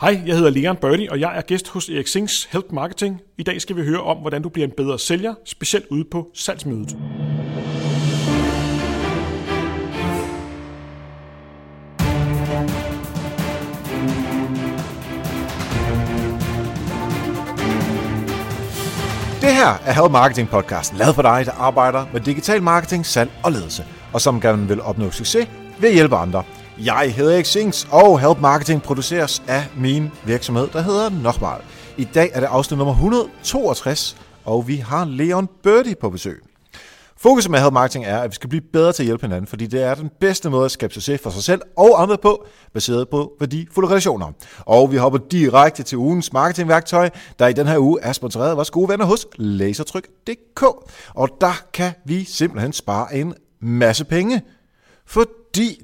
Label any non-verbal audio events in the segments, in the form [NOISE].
Hej, jeg hedder Leon Birdie, og jeg er gæst hos Erik Sings Help Marketing. I dag skal vi høre om, hvordan du bliver en bedre sælger, specielt ude på salgsmødet. Det her er Help Marketing podcasten, lavet for dig, der arbejder med digital marketing, salg og ledelse, og som gerne vil opnå succes ved at hjælpe andre. Jeg hedder Erik Sings, og Help Marketing produceres af min virksomhed, der hedder Nokmal. I dag er det afsnit nummer 162, og vi har Leon Birdie på besøg. Fokus med Help Marketing er, at vi skal blive bedre til at hjælpe hinanden, fordi det er den bedste måde at skabe succes for sig selv og andre på, baseret på værdifulde relationer. Og vi hopper direkte til ugens marketingværktøj, der i den her uge er sponsoreret af vores gode venner hos Lasertryk.dk. Og der kan vi simpelthen spare en masse penge, fordi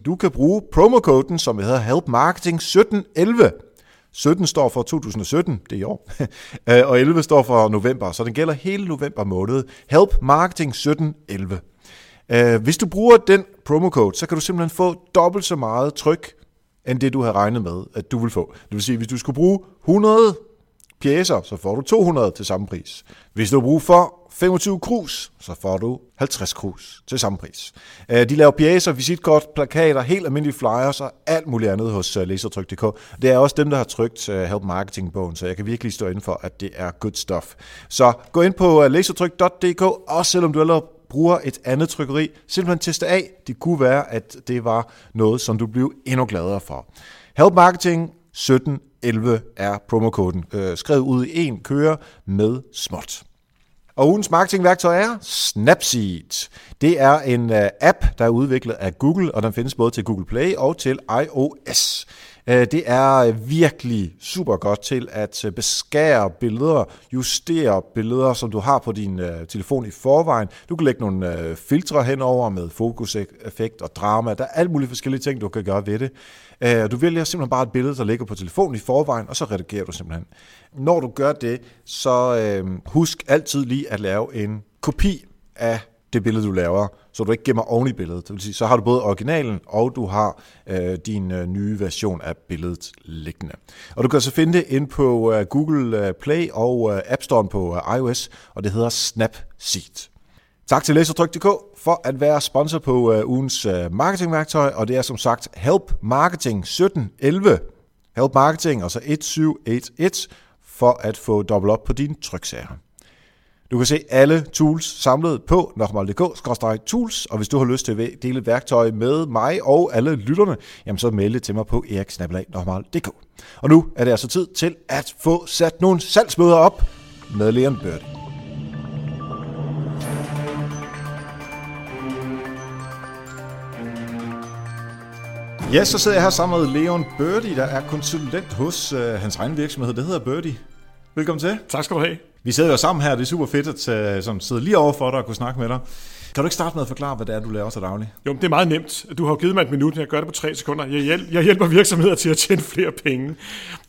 du kan bruge promokoden, som hedder Help Marketing 1711. 17 står for 2017, det er i år, [LAUGHS] øh, og 11 står for november, så den gælder hele november måned. Help Marketing 1711. Øh, hvis du bruger den promocode, så kan du simpelthen få dobbelt så meget tryk, end det du havde regnet med, at du vil få. Det vil sige, hvis du skulle bruge 100 pjæser, så får du 200 til samme pris. Hvis du bruger for 25 krus, så får du 50 krus til samme pris. Øh, de laver pjæser, visitkort, plakater, helt almindelige flyers og alt muligt andet hos øh, Lasertryk.dk. Det er også dem, der har trykt øh, Help Marketing-bogen, så jeg kan virkelig stå inden for, at det er good stuff. Så gå ind på lasertryk.dk, også selvom du allerede bruger et andet trykkeri, simpelthen teste af. Det kunne være, at det var noget, som du blev endnu gladere for. Help Marketing 1711 er promokoden, øh, skrevet ud i en køre med småt. Og ugens marketingværktøj er Snapseed. Det er en øh, app, der er udviklet af Google, og den findes både til Google Play og til iOS. Øh, det er øh, virkelig super godt til at beskære billeder, justere billeder, som du har på din telefon i forvejen. Du kan lægge nogle filtre henover med fokuseffekt og drama. Der er alle mulige forskellige ting, du kan gøre ved det. Øh, du vælger simpelthen bare et billede, der ligger på telefonen i forvejen, og så redigerer du simpelthen. Når du gør det, så øh, husk altid lige at lave en kopi af det billede, du laver, så du ikke gemmer oven i billedet. Det vil sige, så har du både originalen, og du har øh, din øh, nye version af billedet liggende. Og du kan så finde det ind på øh, Google øh, Play og øh, App Store på øh, iOS, og det hedder Snapseed. Tak til Lasertryk.dk for at være sponsor på øh, ugens øh, marketingværktøj, og det er som sagt Help Marketing 1711. Help Marketing, og så 1711 for at få dobbelt op på dine tryksager. Du kan se alle tools samlet på nokmal.dk-tools, og hvis du har lyst til at dele et værktøj med mig og alle lytterne, jamen så meld det til mig på eriksnabelag.dk. Og nu er det altså tid til at få sat nogle salgsmøder op med Leon Birdie. Ja, så sidder jeg her sammen med Leon Birdie, der er konsulent hos øh, hans egen virksomhed. Det hedder Birdie. Velkommen til. Tak skal du have. Vi sidder jo sammen her, det er super fedt at øh, sidde lige over for dig og kunne snakke med dig. Kan du ikke starte med at forklare, hvad det er, du laver til daglig? Jo, det er meget nemt. Du har jo givet mig et minut, jeg gør det på tre sekunder. Jeg, hjæl- jeg hjælper virksomheder til at tjene flere penge.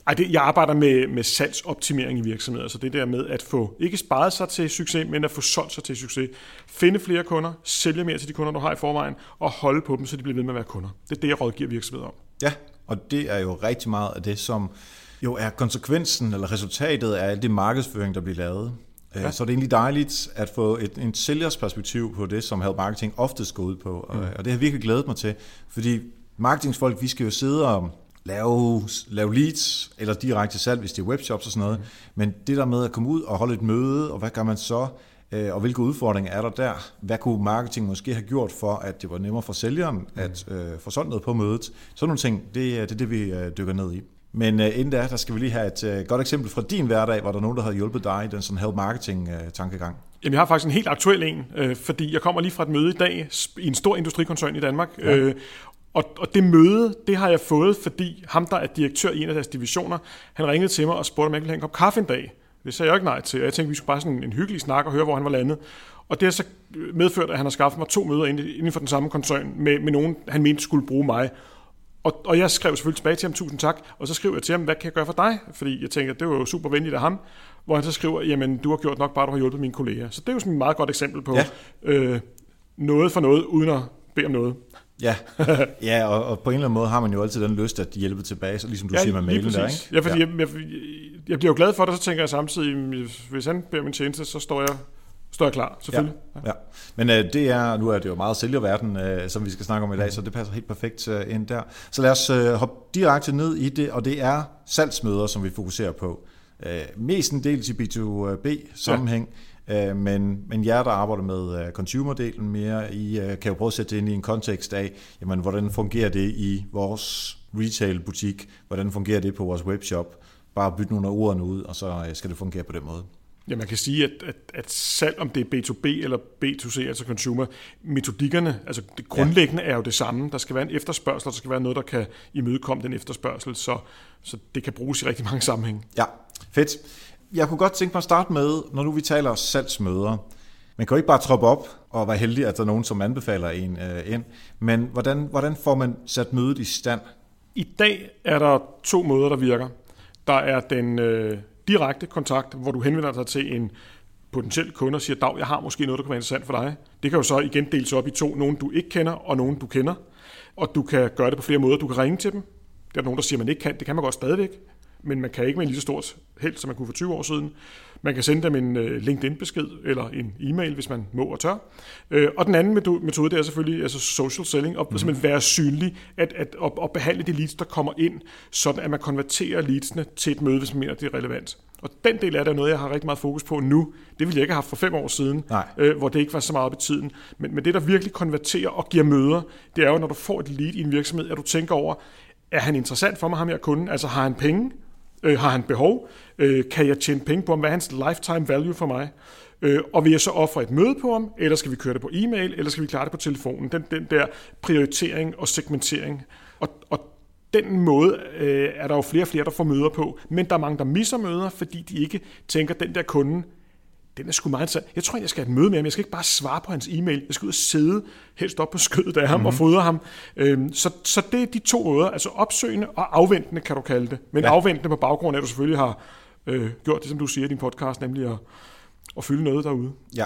Ej, det, jeg arbejder med, med salgsoptimering i virksomheder, så det der med at få ikke sparet sig til succes, men at få solgt sig til succes. Finde flere kunder, sælge mere til de kunder, du har i forvejen, og holde på dem, så de bliver ved med at være kunder. Det er det, jeg rådgiver virksomheder om. Ja, og det er jo rigtig meget af det, som jo er konsekvensen eller resultatet af det markedsføring, der bliver lavet. Ja. Så det er egentlig dejligt at få et, en sælgers perspektiv på det, som Help Marketing oftest går ud på. Mm. Og det har jeg virkelig glædet mig til, fordi marketingsfolk, vi skal jo sidde og lave, lave leads, eller direkte salg, hvis det er webshops og sådan noget. Mm. Men det der med at komme ud og holde et møde, og hvad gør man så, øh, og hvilke udfordringer er der der? Hvad kunne marketing måske have gjort for, at det var nemmere for sælgeren mm. at øh, få solgt noget på mødet? Sådan nogle ting, det, er- det er det, vi øh, dykker ned i. Men øh, inden da, der skal vi lige have et øh, godt eksempel fra din hverdag, hvor der er nogen, der har hjulpet dig i den sådan help marketing øh, tankegang. Jamen, jeg har faktisk en helt aktuel en, øh, fordi jeg kommer lige fra et møde i dag i en stor industrikoncern i Danmark. Ja. Øh, og, og det møde, det har jeg fået, fordi ham, der er direktør i en af deres divisioner, han ringede til mig og spurgte, om jeg ville have en kop kaffe en dag. Det sagde jeg ikke nej til, og jeg tænkte, vi skulle bare sådan en hyggelig snak og høre, hvor han var landet. Og det har så medført, at han har skaffet mig to møder inden inden for den samme koncern med, med nogen, han mente skulle bruge mig. Og, og jeg skrev selvfølgelig tilbage til ham, tusind tak, og så skrev jeg til ham, hvad kan jeg gøre for dig? Fordi jeg tænker, det var jo super venligt af ham, hvor han så skriver, jamen du har gjort nok bare, du har hjulpet mine kolleger. Så det er jo sådan et meget godt eksempel på Ja. øh, noget for noget, uden at bede om noget. Ja, [LAUGHS] ja og, og på en eller anden måde har man jo altid den lyst at hjælpe tilbage, så ligesom du ja, siger med mailen der, ikke? Ja, fordi ja. Jeg, jeg, jeg bliver jo glad for det, så tænker jeg samtidig, hvis han beder min tjeneste, så står jeg står jeg klar, selvfølgelig. Ja, ja. Men øh, det er, nu er det jo meget sælgerverden, øh, som vi skal snakke om i dag, så det passer helt perfekt øh, ind der. Så lad os øh, hoppe direkte ned i det, og det er salgsmøder, som vi fokuserer på. Øh, mest en del i B2B-sammenhæng, ja. øh, men, men jer, der arbejder med uh, consumer-delen mere, I uh, kan jo prøve at sætte det ind i en kontekst af, jamen, hvordan fungerer det i vores retail-butik, hvordan fungerer det på vores webshop, bare bytte nogle af ordene ud, og så skal det fungere på den måde. Ja, man kan sige, at, at, at salg, om det er B2B eller B2C, altså consumer, metodikkerne, altså det grundlæggende ja. er jo det samme. Der skal være en efterspørgsel, og der skal være noget, der kan imødekomme den efterspørgsel, så, så det kan bruges i rigtig mange sammenhænge. Ja, fedt. Jeg kunne godt tænke mig at starte med, når nu vi taler salgsmøder, man kan jo ikke bare troppe op og være heldig, at der er nogen, som anbefaler en øh, ind, men hvordan, hvordan får man sat mødet i stand? I dag er der to måder, der virker. Der er den øh, direkte kontakt, hvor du henvender dig til en potentiel kunde og siger, Dag, jeg har måske noget, der kan være interessant for dig. Det kan jo så igen deles op i to. Nogen, du ikke kender, og nogen, du kender. Og du kan gøre det på flere måder. Du kan ringe til dem. Der er nogen, der siger, man ikke kan. Det kan man godt stadigvæk. Men man kan ikke med en lige så stort held, som man kunne for 20 år siden. Man kan sende dem en øh, LinkedIn-besked eller en e-mail, hvis man må og tør. Øh, og den anden metode, det er selvfølgelig altså social selling, og mm. simpelthen være synlig, at, at, at, at behandle de leads, der kommer ind, sådan at man konverterer leadsene til et møde, hvis man mener, det er relevant. Og den del af det er noget, jeg har rigtig meget fokus på nu. Det ville jeg ikke have haft for fem år siden, øh, hvor det ikke var så meget på tiden. Men, men det, der virkelig konverterer og giver møder, det er jo, når du får et lead i en virksomhed, at du tænker over, er han interessant for mig, ham her kunden? Altså har han penge? Øh, har han behov? Øh, kan jeg tjene penge på ham? Hvad er hans lifetime value for mig? Øh, og vil jeg så ofre et møde på ham, eller skal vi køre det på e-mail, eller skal vi klare det på telefonen? Den, den der prioritering og segmentering. Og, og den måde øh, er der jo flere og flere, der får møder på, men der er mange, der misser møder, fordi de ikke tænker, den der kunde, den er sgu meget interessant. Jeg tror, jeg skal have et møde med ham. Jeg skal ikke bare svare på hans e-mail. Jeg skal ud og sidde helst op på skødet af ham mm-hmm. og mhm. fodre ham. Øhm, så, så det er de to måder, altså opsøgende og afventende, kan du kalde det. Men ja. afventende på baggrund af, at du selvfølgelig har øh, gjort det, som du siger i din podcast, nemlig at, at fylde noget derude. Ja.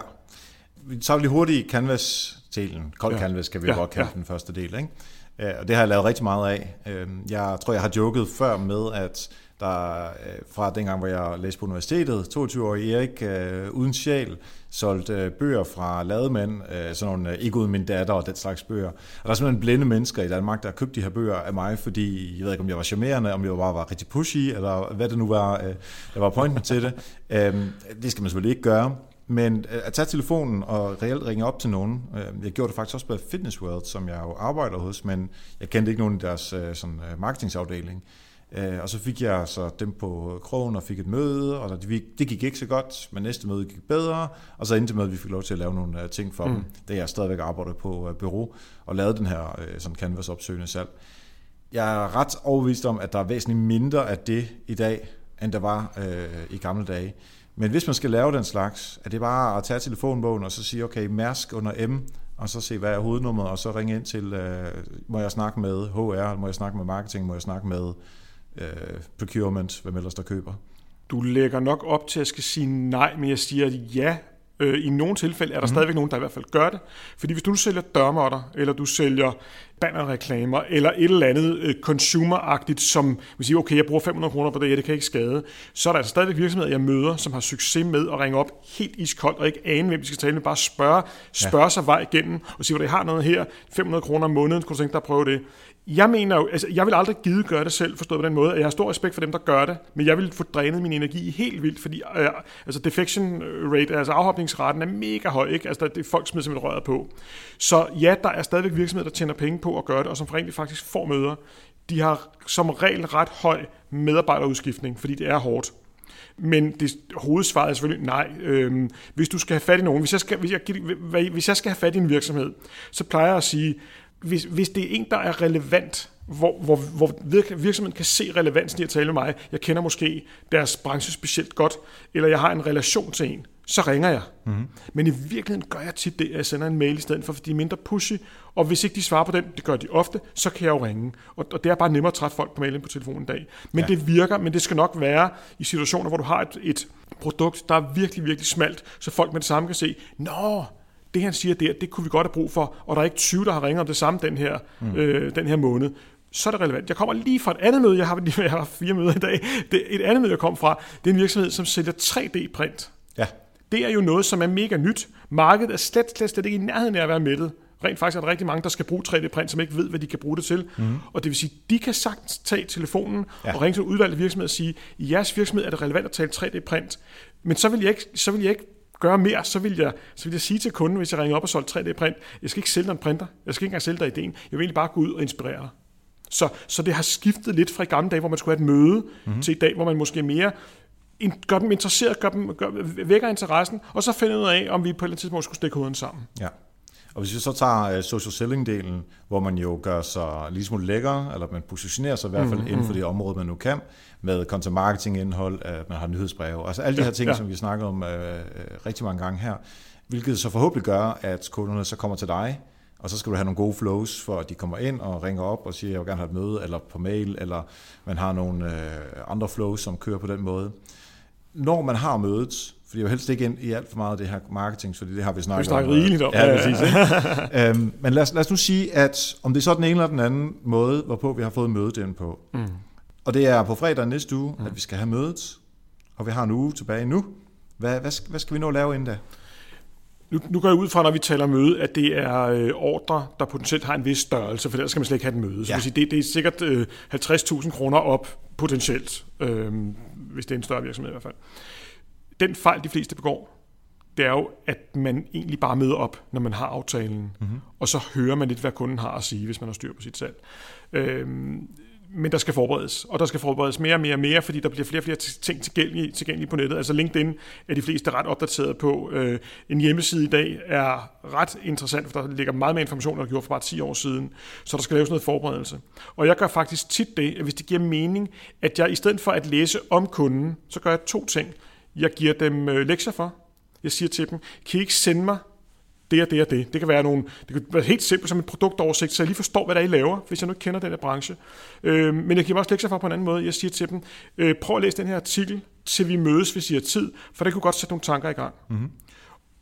Vi tager lige hurtigt Canvas-delen. Kold ja. Canvas skal vi ja. godt kalde ja. den første del, ikke? Og det har jeg lavet rigtig meget af. Øhm, jeg tror, jeg har joket før med, at der øh, fra dengang, hvor jeg læste på universitetet, 22 år Erik, øh, uden sjæl, solgte øh, bøger fra lademænd, sådan nogle ikke uden min datter og den slags bøger. Og der er simpelthen blinde mennesker i Danmark, der har købt de her bøger af mig, fordi jeg ved ikke, om jeg var charmerende, om jeg bare var rigtig pushy, eller hvad det nu var, der var pointen til det. [LAUGHS] Øhm, det skal man selvfølgelig ikke gøre. Men øh, at tage telefonen og reelt ringe op til nogen, øh, jeg gjorde det faktisk også på Fitness World, som jeg jo arbejder hos, men jeg kendte ikke nogen i deres øh, sådan, marketingsafdeling. Og så fik jeg så dem på krogen og fik et møde, og det gik ikke så godt, men næste møde gik bedre, og så endte med, at vi fik lov til at lave nogle ting for mm. dem, da jeg stadigvæk arbejder på bureau, og lavede den her sådan canvas-opsøgende salg. Jeg er ret overbevist om, at der er væsentligt mindre af det i dag, end der var øh, i gamle dage. Men hvis man skal lave den slags, er det bare at tage telefonbogen og så sige, okay, Mærsk under M, og så se, hvad er hovednummeret, og så ringe ind til, øh, må jeg snakke med HR, må jeg snakke med marketing, må jeg snakke med øh, procurement, hvem ellers der køber? Du lægger nok op til, at jeg skal sige nej, men jeg siger ja, Øh, I nogle tilfælde er der mm. stadigvæk nogen, der i hvert fald gør det. Fordi hvis du sælger dørmåtter, eller du sælger bannerreklamer, eller et eller andet øh, consumeragtigt, som vil sige, okay, jeg bruger 500 kroner på det, ja, det kan ikke skade, så er der altså stadigvæk virksomheder, jeg møder, som har succes med at ringe op helt iskoldt, og ikke ane, hvem de skal tale med, bare spørge, spørge ja. sig vej igennem, og sige, at jeg har noget her, 500 kroner om måneden, kunne du tænke dig at prøve det? Jeg mener jo, altså, jeg vil aldrig give gøre det selv, forstået på den måde, at jeg har stor respekt for dem, der gør det, men jeg vil få drænet min energi helt vildt, fordi øh, altså defection rate, altså afhopningsraten er mega høj, ikke? Altså, det er folk smider simpelthen røret på. Så ja, der er stadigvæk virksomheder, der tjener penge på at gøre det, og som rent faktisk får møder. De har som regel ret høj medarbejderudskiftning, fordi det er hårdt. Men det, hovedsvaret er selvfølgelig nej. Øhm, hvis du skal have fat i nogen, hvis jeg skal, hvis jeg, hvis jeg skal have fat i en virksomhed, så plejer jeg at sige, hvis, hvis det er en, der er relevant, hvor, hvor, hvor virksomheden kan se relevansen i at tale med mig, jeg kender måske deres branche specielt godt, eller jeg har en relation til en, så ringer jeg. Mm-hmm. Men i virkeligheden gør jeg tit det, at jeg sender en mail i stedet for, fordi de er mindre pushy, og hvis ikke de svarer på den, det gør de ofte, så kan jeg jo ringe. Og, og det er bare nemmere at træffe folk på mailen på telefonen en dag. Men ja. det virker, men det skal nok være i situationer, hvor du har et, et produkt, der er virkelig, virkelig smalt, så folk med det samme kan se, nå, det han siger der, det kunne vi godt have brug for, og der er ikke 20, der har ringet om det samme den her, mm. øh, den her måned, så er det relevant. Jeg kommer lige fra et andet møde, jeg har, [LAUGHS] jeg har fire møder i dag, det, et andet møde, jeg kom fra, det er en virksomhed, som sælger 3D-print. Ja. Det er jo noget, som er mega nyt. Markedet er slet, slet, slet ikke i nærheden af at være mættet. Rent faktisk er der rigtig mange, der skal bruge 3D-print, som ikke ved, hvad de kan bruge det til. Mm. Og det vil sige, de kan sagtens tage telefonen ja. og ringe til udvalgte virksomhed og sige, i jeres virksomhed er det relevant at tale 3D-print. Men så vil jeg ikke, så vil jeg ikke gøre mere, så vil, jeg, så vil jeg sige til kunden, hvis jeg ringer op og solgt 3D-print, jeg skal ikke sælge dig en printer, jeg skal ikke engang sælge dig ideen, jeg vil egentlig bare gå ud og inspirere dig. Så, så det har skiftet lidt fra i gamle dage, hvor man skulle have et møde, mm-hmm. til i dag, hvor man måske mere gør dem interesseret, gør dem, gør, vækker interessen, og så finder ud af, om vi på et eller andet tidspunkt skulle stikke hovedet sammen. Ja. Og hvis vi så tager uh, social selling-delen, hvor man jo gør sig lige smule lækker, eller man positionerer sig i hvert fald mm, inden for det område, man nu kan, med content marketing indhold, at man har nyhedsbreve, altså alle de her ting, ja. som vi snakker om uh, rigtig mange gange her, hvilket så forhåbentlig gør, at kunderne så kommer til dig, og så skal du have nogle gode flows, for at de kommer ind og ringer op og siger, jeg vil gerne have et møde, eller på mail, eller man har nogle uh, andre flows, som kører på den måde. Når man har mødet, fordi jeg vil helst ikke ind i alt for meget af det her marketing, fordi det har vi snakket, vi snakker om. rigeligt om. Ja, præcis. Ikke? [LAUGHS] øhm, men lad os, lad os nu sige, at om det er så den ene eller den anden måde, hvorpå vi har fået mødet ind på. Mm. Og det er på fredag næste uge, mm. at vi skal have mødet, og vi har en uge tilbage nu. Hvad, hvad, skal, hvad skal vi nå at lave inden da? Nu, nu går jeg ud fra, når vi taler møde, at det er øh, ordre, der potentielt har en vis størrelse, for ellers skal man slet ikke have et møde. Så ja. sige, det, det er sikkert øh, 50.000 kroner op potentielt, øh, hvis det er en større virksomhed i hvert fald den fejl, de fleste begår, det er jo, at man egentlig bare møder op, når man har aftalen, mm-hmm. og så hører man lidt, hvad kunden har at sige, hvis man har styr på sit salg. Øhm, men der skal forberedes, og der skal forberedes mere og mere og mere, fordi der bliver flere og flere ting tilgængelige, tilgængelige på nettet. Altså LinkedIn er de fleste ret opdateret på. Øh, en hjemmeside i dag er ret interessant, for der ligger meget mere information, end der gjorde for bare 10 år siden. Så der skal laves noget forberedelse. Og jeg gør faktisk tit det, at hvis det giver mening, at jeg i stedet for at læse om kunden, så gør jeg to ting. Jeg giver dem øh, lektier for. Jeg siger til dem, kan I ikke sende mig det og det og det. Det kan være, nogle, det kan være helt simpelt som en produktoversigt, så jeg lige forstår, hvad der er, I laver, hvis jeg nu ikke kender den her branche. Øh, men jeg giver dem også lektier for på en anden måde. Jeg siger til dem, øh, prøv at læse den her artikel, til vi mødes, hvis I har tid, for det kunne godt sætte nogle tanker i gang. Mm-hmm.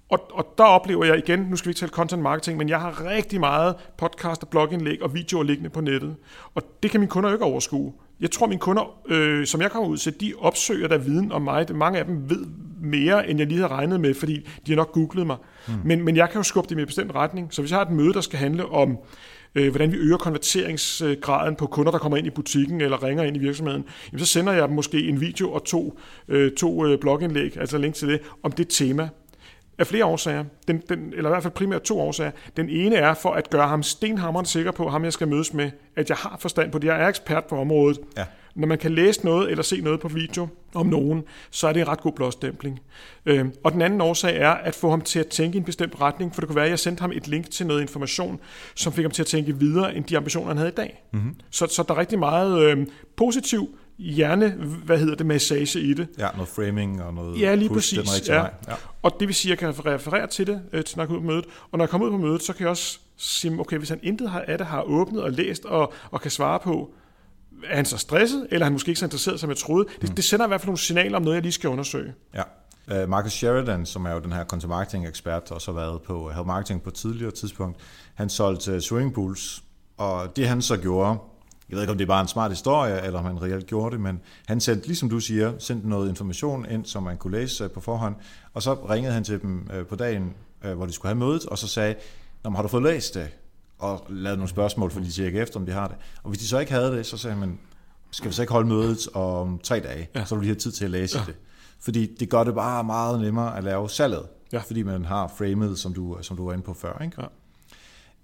Og, og der oplever jeg igen, nu skal vi ikke tale content marketing, men jeg har rigtig meget podcast og blogindlæg og videoer liggende på nettet. Og det kan mine kunder jo ikke overskue jeg tror, mine kunder, øh, som jeg kommer ud til, de opsøger der viden om mig. Mange af dem ved mere, end jeg lige havde regnet med, fordi de har nok googlet mig. Mm. Men, men jeg kan jo skubbe dem i en bestemt retning. Så hvis jeg har et møde, der skal handle om, øh, hvordan vi øger konverteringsgraden på kunder, der kommer ind i butikken eller ringer ind i virksomheden, jamen, så sender jeg dem måske en video og to, øh, to øh, blogindlæg, altså link til det, om det tema. Af flere årsager, den, den, eller i hvert fald primært to årsager. Den ene er for at gøre ham stenhammerende sikker på, ham jeg skal mødes med, at jeg har forstand på det. Jeg er ekspert på området. Ja. Når man kan læse noget eller se noget på video om nogen, så er det en ret god blåstempling. Øh, og den anden årsag er at få ham til at tænke i en bestemt retning, for det kunne være, at jeg sendte ham et link til noget information, som fik ham til at tænke videre end de ambitioner, han havde i dag. Mm-hmm. Så, så der er rigtig meget øh, positiv hjerne, hvad hedder det, massage i det. Ja, noget framing og noget ja, lige push præcis, den ja. Vej. ja. Og det vil sige, at jeg kan referere til det, øh, til når jeg ud på mødet. Og når jeg kommer ud på mødet, så kan jeg også sige, okay, hvis han intet af det har åbnet og læst og, og kan svare på, er han så stresset, eller er han måske ikke så interesseret, som jeg troede? Det, mm. det sender i hvert fald nogle signaler om noget, jeg lige skal undersøge. Ja. Uh, Marcus Sheridan, som er jo den her content marketing ekspert, og så har været på Health Marketing på et tidligere tidspunkt, han solgte uh, swimming pools, og det han så gjorde, jeg ved ikke, om det er bare en smart historie, eller om han reelt gjorde det, men han sendte, ligesom du siger, sendte noget information ind, som man kunne læse øh, på forhånd, og så ringede han til dem øh, på dagen, øh, hvor de skulle have mødet, og så sagde, Nå, har du fået læst det? Og lavet nogle spørgsmål, for de tjekker efter, om de har det. Og hvis de så ikke havde det, så sagde han, skal vi så ikke holde mødet om tre dage, ja. så vil de have tid til at læse ja. det. Fordi det gør det bare meget nemmere at lave salget, ja. fordi man har framet, som du, som du var inde på før. Ikke? Ja.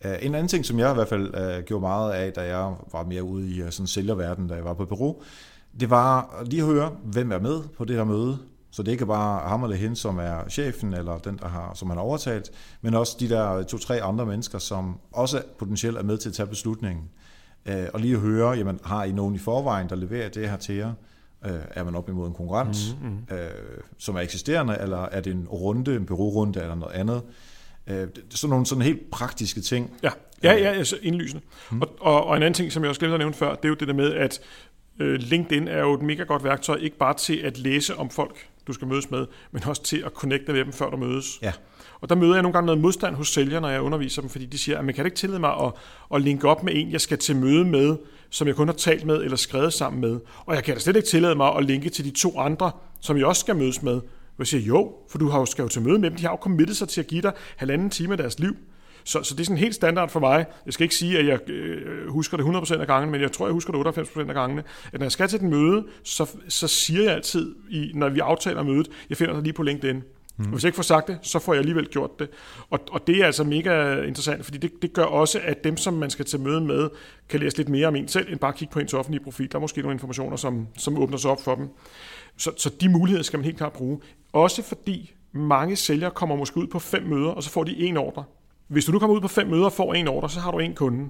Øh, en anden ting, som jeg i hvert fald uh, gjorde meget af, da jeg var mere ude i uh, sådan sælgerverden, da jeg var på bureau, det var lige at høre, hvem er med på det her møde. Så det er ikke bare ham eller hende, som er chefen, eller den, der har, som han har overtalt, men også de der to-tre andre mennesker, som også potentielt er med til at tage beslutningen. Uh, og lige at høre, jamen, har I nogen i forvejen, der leverer det her til jer? Er man op imod en konkurrent, mm-hmm. uh, som er eksisterende, eller er det en runde, en bureaurunde eller noget andet? Øh, sådan nogle sådan helt praktiske ting. Ja, ja, ja altså indlysende. Hmm. Og, og, og en anden ting, som jeg også glemte at nævne før, det er jo det der med, at øh, LinkedIn er jo et mega godt værktøj, ikke bare til at læse om folk du skal mødes med, men også til at connecte med dem, før du mødes. Ja. Og der møder jeg nogle gange noget modstand hos sælgere, når jeg underviser dem, fordi de siger, at man kan ikke tillade mig at, at linke op med en, jeg skal til møde med, som jeg kun har talt med eller skrevet sammen med. Og jeg kan da slet ikke tillade mig at linke til de to andre, som jeg også skal mødes med. Og jeg siger, jo, for du har jo skrevet til møde med dem. De har jo committet sig til at give dig halvanden time af deres liv. Så, så det er sådan helt standard for mig. Jeg skal ikke sige, at jeg øh, husker det 100% af gangene, men jeg tror, jeg husker det 98% af gangene. At når jeg skal til et møde, så, så siger jeg altid, i, når vi aftaler mødet, jeg finder dig lige på LinkedIn. Mm. Hvis jeg ikke får sagt det, så får jeg alligevel gjort det. Og, og det er altså mega interessant, fordi det, det gør også, at dem, som man skal til møde med, kan læse lidt mere om en selv, end bare kigge på ens offentlige profil. Der er måske nogle informationer, som, som åbner sig op for dem. Så, så de muligheder skal man helt klart bruge. Også fordi mange sælgere kommer måske ud på fem møder, og så får de en ordre. Hvis du nu kommer ud på fem møder og får en ordre, så har du en kunde.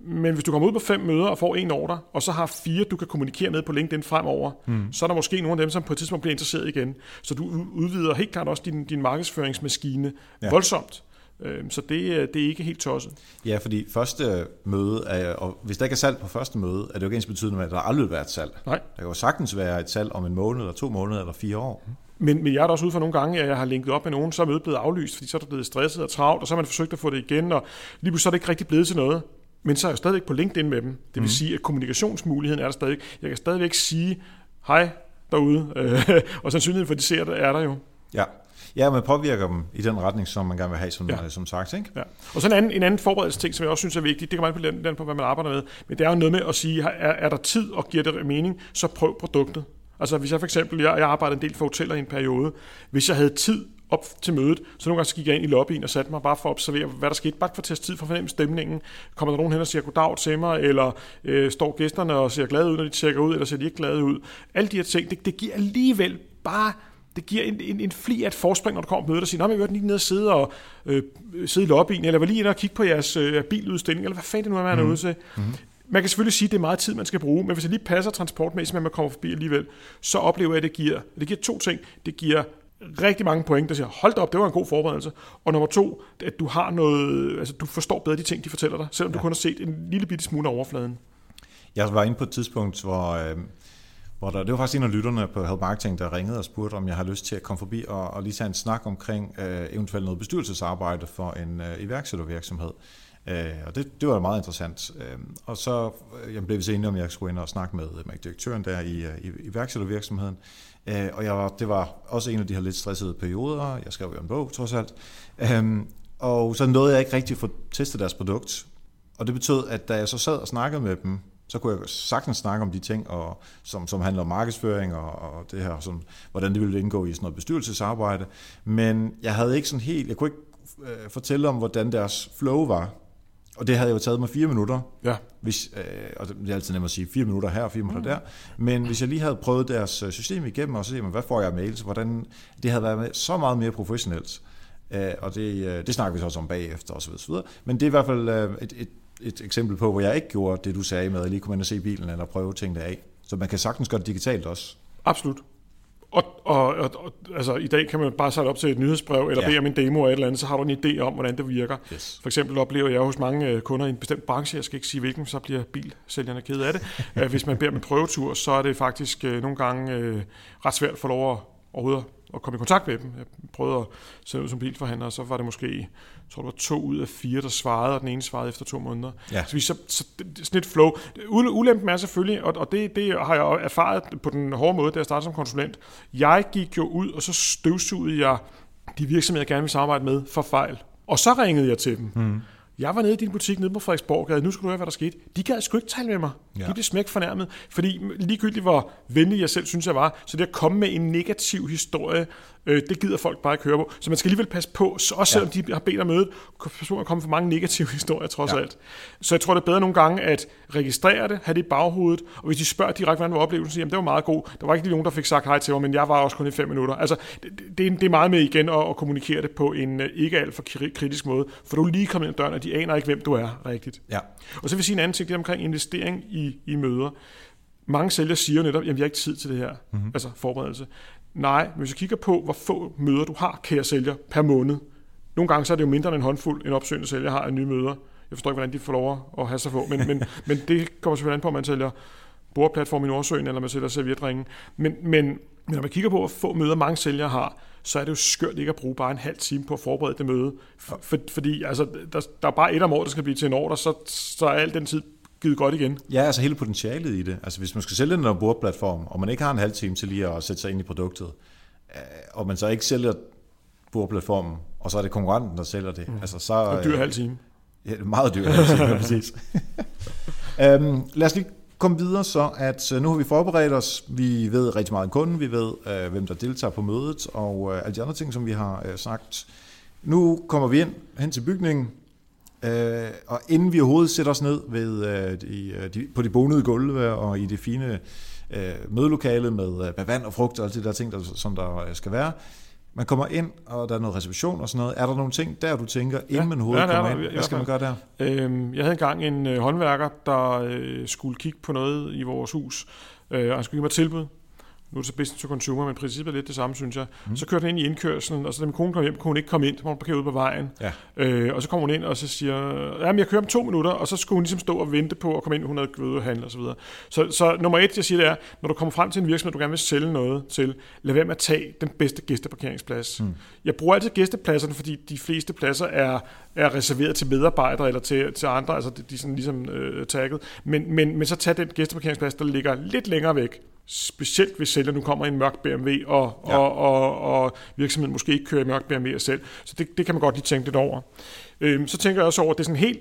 Men hvis du kommer ud på fem møder og får en ordre, og så har fire, du kan kommunikere med på LinkedIn fremover, mm. så er der måske nogle af dem, som på et tidspunkt bliver interesseret igen. Så du udvider helt klart også din, din markedsføringsmaskine ja. voldsomt. Øhm, så det, det er ikke helt tosset. Ja, fordi første møde, er, og hvis der ikke er salg på første møde, er det jo ikke ens betydende med, at der aldrig vil være et salg. Nej. Der kan jo sagtens være et salg om en måned, eller to måneder, eller fire år. Men, men jeg er da også ude for nogle gange, at jeg har linket op med nogen, så er mødet blevet aflyst, fordi så er der blevet stresset og travlt, og så har man forsøgt at få det igen, og lige pludselig så er det ikke rigtig blevet til noget. Men så er jeg stadigvæk på LinkedIn med dem. Det vil mm. sige, at kommunikationsmuligheden er der stadig. Jeg kan stadigvæk sige, hej derude, [LAUGHS] og sandsynligheden for, at de ser det, er der jo. Ja. Ja, man påvirker dem i den retning, som man gerne vil have, som, ja. som sagt. Ikke? Ja. Og så en anden, en anden forberedelse ting, som jeg også synes er vigtig, det kan man på den, den på, hvad man arbejder med, men det er jo noget med at sige, er, er der tid og giver det mening, så prøv produktet. Altså hvis jeg for eksempel, jeg, jeg arbejdede en del for hoteller i en periode, hvis jeg havde tid op til mødet, så nogle gange så gik jeg ind i lobbyen og satte mig bare for at observere, hvad der skete. Bare for at teste tid for at fornemme stemningen. Kommer der nogen hen og siger goddag til mig, eller øh, står gæsterne og ser glade ud, når de tjekker ud, eller ser de ikke glade ud. Alle de her ting, det, det giver alligevel bare det giver en, en, en fli af et forspring, når du kommer på mødet og siger, at jeg var lige nede og sidde, og, øh, sidde i lobbyen, eller var lige inde og kigge på jeres øh, biludstilling, eller hvad fanden det nu er, man er mm. ude til. Mm. Man kan selvfølgelig sige, at det er meget tid, man skal bruge, men hvis det lige passer transportmæssigt, at man kommer forbi alligevel, så oplever jeg, at det giver, det giver to ting. Det giver rigtig mange point, der siger, hold da op, det var en god forberedelse. Og nummer to, at du har noget, altså du forstår bedre de ting, de fortæller dig, selvom ja. du kun har set en lille bitte smule af overfladen. Jeg var inde på et tidspunkt, hvor, øh, hvor der, det var faktisk en af lytterne på Help Marketing, der ringede og spurgte, om jeg har lyst til at komme forbi og, og lige tage en snak omkring øh, eventuelt noget bestyrelsesarbejde for en øh, iværksættervirksomhed. Øh, og det, det var meget interessant. Øh, og så øh, jeg blev vi så enige om, at jeg skulle ind og snakke med, med direktøren der i, øh, i iværksættervirksomheden. Øh, Øh, og jeg var, det var også en af de her lidt stressede perioder. Jeg skrev jo en bog, trods alt. Øh, og så nåede jeg ikke rigtig at få testet deres produkt. Og det betød, at da jeg så sad og snakkede med dem, så kunne jeg sagtens snakke om de ting, og, som, som handler om markedsføring og, og det her, som, hvordan det ville indgå i sådan noget bestyrelsesarbejde. Men jeg havde ikke sådan helt, jeg kunne ikke øh, fortælle om, hvordan deres flow var. Og det havde jo taget mig fire minutter. Ja. Hvis, øh, og det er altid nemt at sige, fire minutter her og fire minutter mm. der. Men hvis jeg lige havde prøvet deres øh, system igennem, og så siger man, hvad får jeg mails? Hvordan, det havde været så meget mere professionelt. Øh, og det, øh, det snakker vi så også om bagefter osv. osv. Men det er i hvert fald øh, et, et, et eksempel på, hvor jeg ikke gjorde det, du sagde med at lige komme ind og se bilen eller prøve tingene af. Så man kan sagtens gøre det digitalt også. Absolut. Og, og, og, og altså, i dag kan man bare sætte op til et nyhedsbrev, eller ja. bede om en demo eller et eller andet, så har du en idé om, hvordan det virker. Yes. For eksempel oplever jeg hos mange øh, kunder i en bestemt branche, jeg skal ikke sige hvilken, så bliver bilsælgerne ked af det. [LAUGHS] Hvis man beder om en prøvetur, så er det faktisk øh, nogle gange øh, ret svært at få lov at overhovedet at komme i kontakt med dem. Jeg prøvede at sætte ud som bilforhandler, og så var det måske, jeg tror det var to ud af fire, der svarede, og den ene svarede efter to måneder. Ja. Så, vi, så, så sådan et flow. Ulempen er selvfølgelig, og, og det, det har jeg erfaret på den hårde måde, da jeg startede som konsulent. Jeg gik jo ud, og så støvsugede jeg de virksomheder, jeg gerne vil samarbejde med, for fejl. Og så ringede jeg til dem. Mm. Jeg var nede i din butik nede på Frederiksborg, nu skal du høre, hvad der skete. De gad sgu ikke tale med mig. Ja. De blev smæk fornærmet, fordi ligegyldigt hvor venlig jeg selv synes, jeg var, så det at komme med en negativ historie, øh, det gider folk bare ikke høre på. Så man skal alligevel passe på, så også selvom ja. de har bedt om mødet, at komme for mange negative [LAUGHS] historier trods ja. alt. Så jeg tror, det er bedre nogle gange at registrere det, have det i baghovedet, og hvis de spørger direkte, hvordan var oplevelsen, siger, jamen det var meget god. Der var ikke lige nogen, der fik sagt hej til mig, men jeg var også kun i fem minutter. Altså, det, det, det er meget med igen at, at kommunikere det på en øh, ikke alt for kritisk måde, for du er lige kommet ind ad døren, og de aner ikke, hvem du er rigtigt. Ja. Og så vil jeg sige en anden ting, det er omkring investering i, i møder. Mange sælgere siger netop, at vi har ikke tid til det her, mm-hmm. altså forberedelse. Nej, hvis du kigger på, hvor få møder du har, kære sælger, per måned. Nogle gange så er det jo mindre end en håndfuld, en opsøgende sælger har af nye møder. Jeg forstår ikke, hvordan de får lov at have så få, men, men, [LAUGHS] men det kommer selvfølgelig an på, om man sælger bordplatform i Nordsøen, eller man sælger servietringen. Men, men Men når man kigger på, hvor få møder mange sælgere har, så er det jo skørt ikke at bruge bare en halv time på at forberede det møde. For, for, fordi altså, der, der er bare et om året, der skal blive til en år, så, så er al den tid givet godt igen. Ja, altså hele potentialet i det. Altså hvis man skal sælge en bordplatform, og man ikke har en halv time til lige at sætte sig ind i produktet, øh, og man så ikke sælger bordplatformen, og så er det konkurrenten, der sælger det. Mm. Altså, så, og dyr halv time. Ja, meget dyr halv time, præcis. um, lad os lige komme videre så, at øh, nu har vi forberedt os. Vi ved rigtig meget om kunden, vi ved, uh, hvem der deltager på mødet, og uh, alle de andre ting, som vi har uh, sagt. Nu kommer vi ind hen til bygningen, uh, og inden vi overhovedet sætter os ned ved, uh, de, uh, de, på de bonede gulve og i det fine uh, mødelokale med, uh, med vand og frugt og alle de der ting, der, som der skal være, man kommer ind, og der er noget reception og sådan noget. Er der nogle ting der, du tænker, inden ja, man overhovedet ja, kommer ind? Hvad skal man gøre der? Øhm, jeg havde engang en øh, håndværker, der øh, skulle kigge på noget i vores hus, øh, og han skulle give mig tilbud nu er det så business to consumer, men princippet er lidt det samme, synes jeg. Mm. Så kørte han ind i indkørselen, og så da min kone kom hjem, kunne hun ikke komme ind, hun parkere ud på vejen. Ja. Øh, og så kommer hun ind, og så siger, ja, men jeg kører om to minutter, og så skulle hun ligesom stå og vente på at komme ind, hun havde gået og handle osv. Så, så, så nummer et, jeg siger, det er, når du kommer frem til en virksomhed, du gerne vil sælge noget til, lad være med at tage den bedste gæsteparkeringsplads. Mm. Jeg bruger altid gæstepladserne, fordi de fleste pladser er, er reserveret til medarbejdere eller til, til andre, altså de, de er sådan ligesom øh, tagget. Men, men, men så tag den gæsteparkeringsplads, der ligger lidt længere væk specielt hvis sælger nu kommer i en mørk BMW, og, ja. og, og, og virksomheden måske ikke kører i mørk BMW selv. Så det, det kan man godt lige tænke lidt over. Øhm, så tænker jeg også over, at det er sådan helt,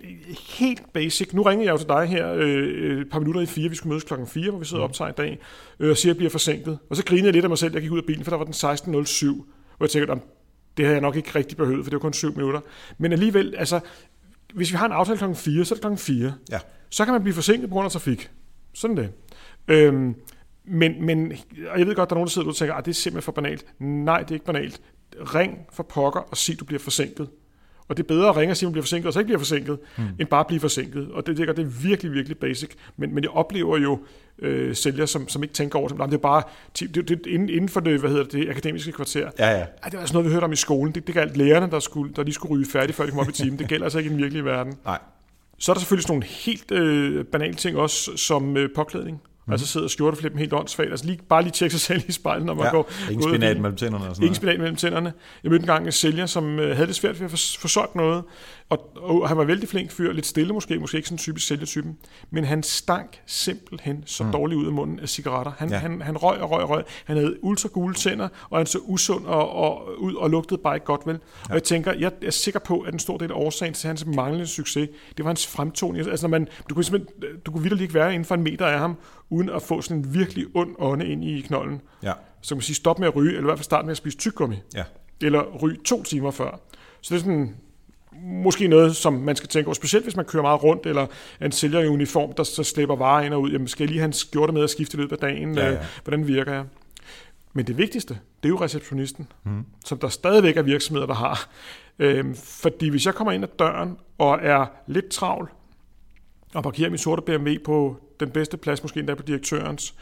helt basic. Nu ringer jeg jo til dig her øh, et par minutter i fire. Vi skulle mødes klokken 4, hvor vi sidder og mm. optager i dag, øh, og siger, at jeg bliver forsinket. Og så griner jeg lidt af mig selv, jeg gik ud af bilen, for der var den 16.07, hvor jeg tænkte, at det havde jeg nok ikke rigtig behøvet, for det var kun 7 minutter. Men alligevel, altså, hvis vi har en aftale klokken 4, så er det klokken 4. Ja. Så kan man blive forsinket på grund af trafik. Sådan det. Øhm, men, men, og jeg ved godt, der er nogen, der sidder og tænker, at ah, det er simpelthen for banalt. Nej, det er ikke banalt. Ring for pokker og sig, du bliver forsinket. Og det er bedre at ringe og sige, at man bliver forsinket, og så ikke bliver forsinket, mm. end bare at blive forsinket. Og det, det, det er virkelig, virkelig basic. Men, men jeg oplever jo øh, sælgere, som, som ikke tænker over det. Det er bare det, det, det, inden for det, hvad hedder det, det akademiske kvarter. Ja, ja. Ej, det var altså noget, vi hørte om i skolen. Det, det galt lærerne, der, skulle, der lige skulle ryge færdig, før de kom op i timen. Det gælder altså ikke i den virkelige verden. Nej. Så er der selvfølgelig sådan nogle helt øh, banale ting også, som øh, påklædning. Mm. Altså sidder skjorteflippen helt åndssvagt. Altså lige, bare lige tjekke sig selv i spejlet, når man ja, går... Ingen spinat mellem tænderne og sådan Ingen spinat mellem tænderne. Jeg mødte en gang en sælger, som øh, havde det svært ved at få solgt noget. Og, og han var vældig flink fyr, lidt stille måske, måske ikke sådan typisk sælgertypen. Men han stank simpelthen så mm. dårligt ud af munden af cigaretter. Han, ja. han, han røg og røg og røg. Han havde ultra gule tænder, og han så usund og, og, ud og lugtede bare ikke godt vel. Ja. Og jeg tænker, jeg er sikker på, at en stor del af årsagen til hans manglende succes, det var hans fremtoning. Altså, når man, du kunne, simpelthen, du kunne virkelig ikke være inden for en meter af ham, uden at få sådan en virkelig ond ånde ind i knollen. Ja. Så kan man sige, stop med at ryge, eller i hvert fald start med at spise tyggegummi. Ja. Eller ryge to timer før. Så det er sådan måske noget, som man skal tænke over, specielt hvis man kører meget rundt, eller en sælger i uniform, der så slæber varer ind og ud. Jamen, skal jeg lige have en skjorte med at skifte i løbet af dagen? Ja, ja. Øh, hvordan virker jeg? Men det vigtigste, det er jo receptionisten, mm. som der stadigvæk er virksomheder, der har. Øhm, fordi hvis jeg kommer ind ad døren og er lidt travl, og parkerer min sorte BMW på den bedste plads, måske endda på direktørens,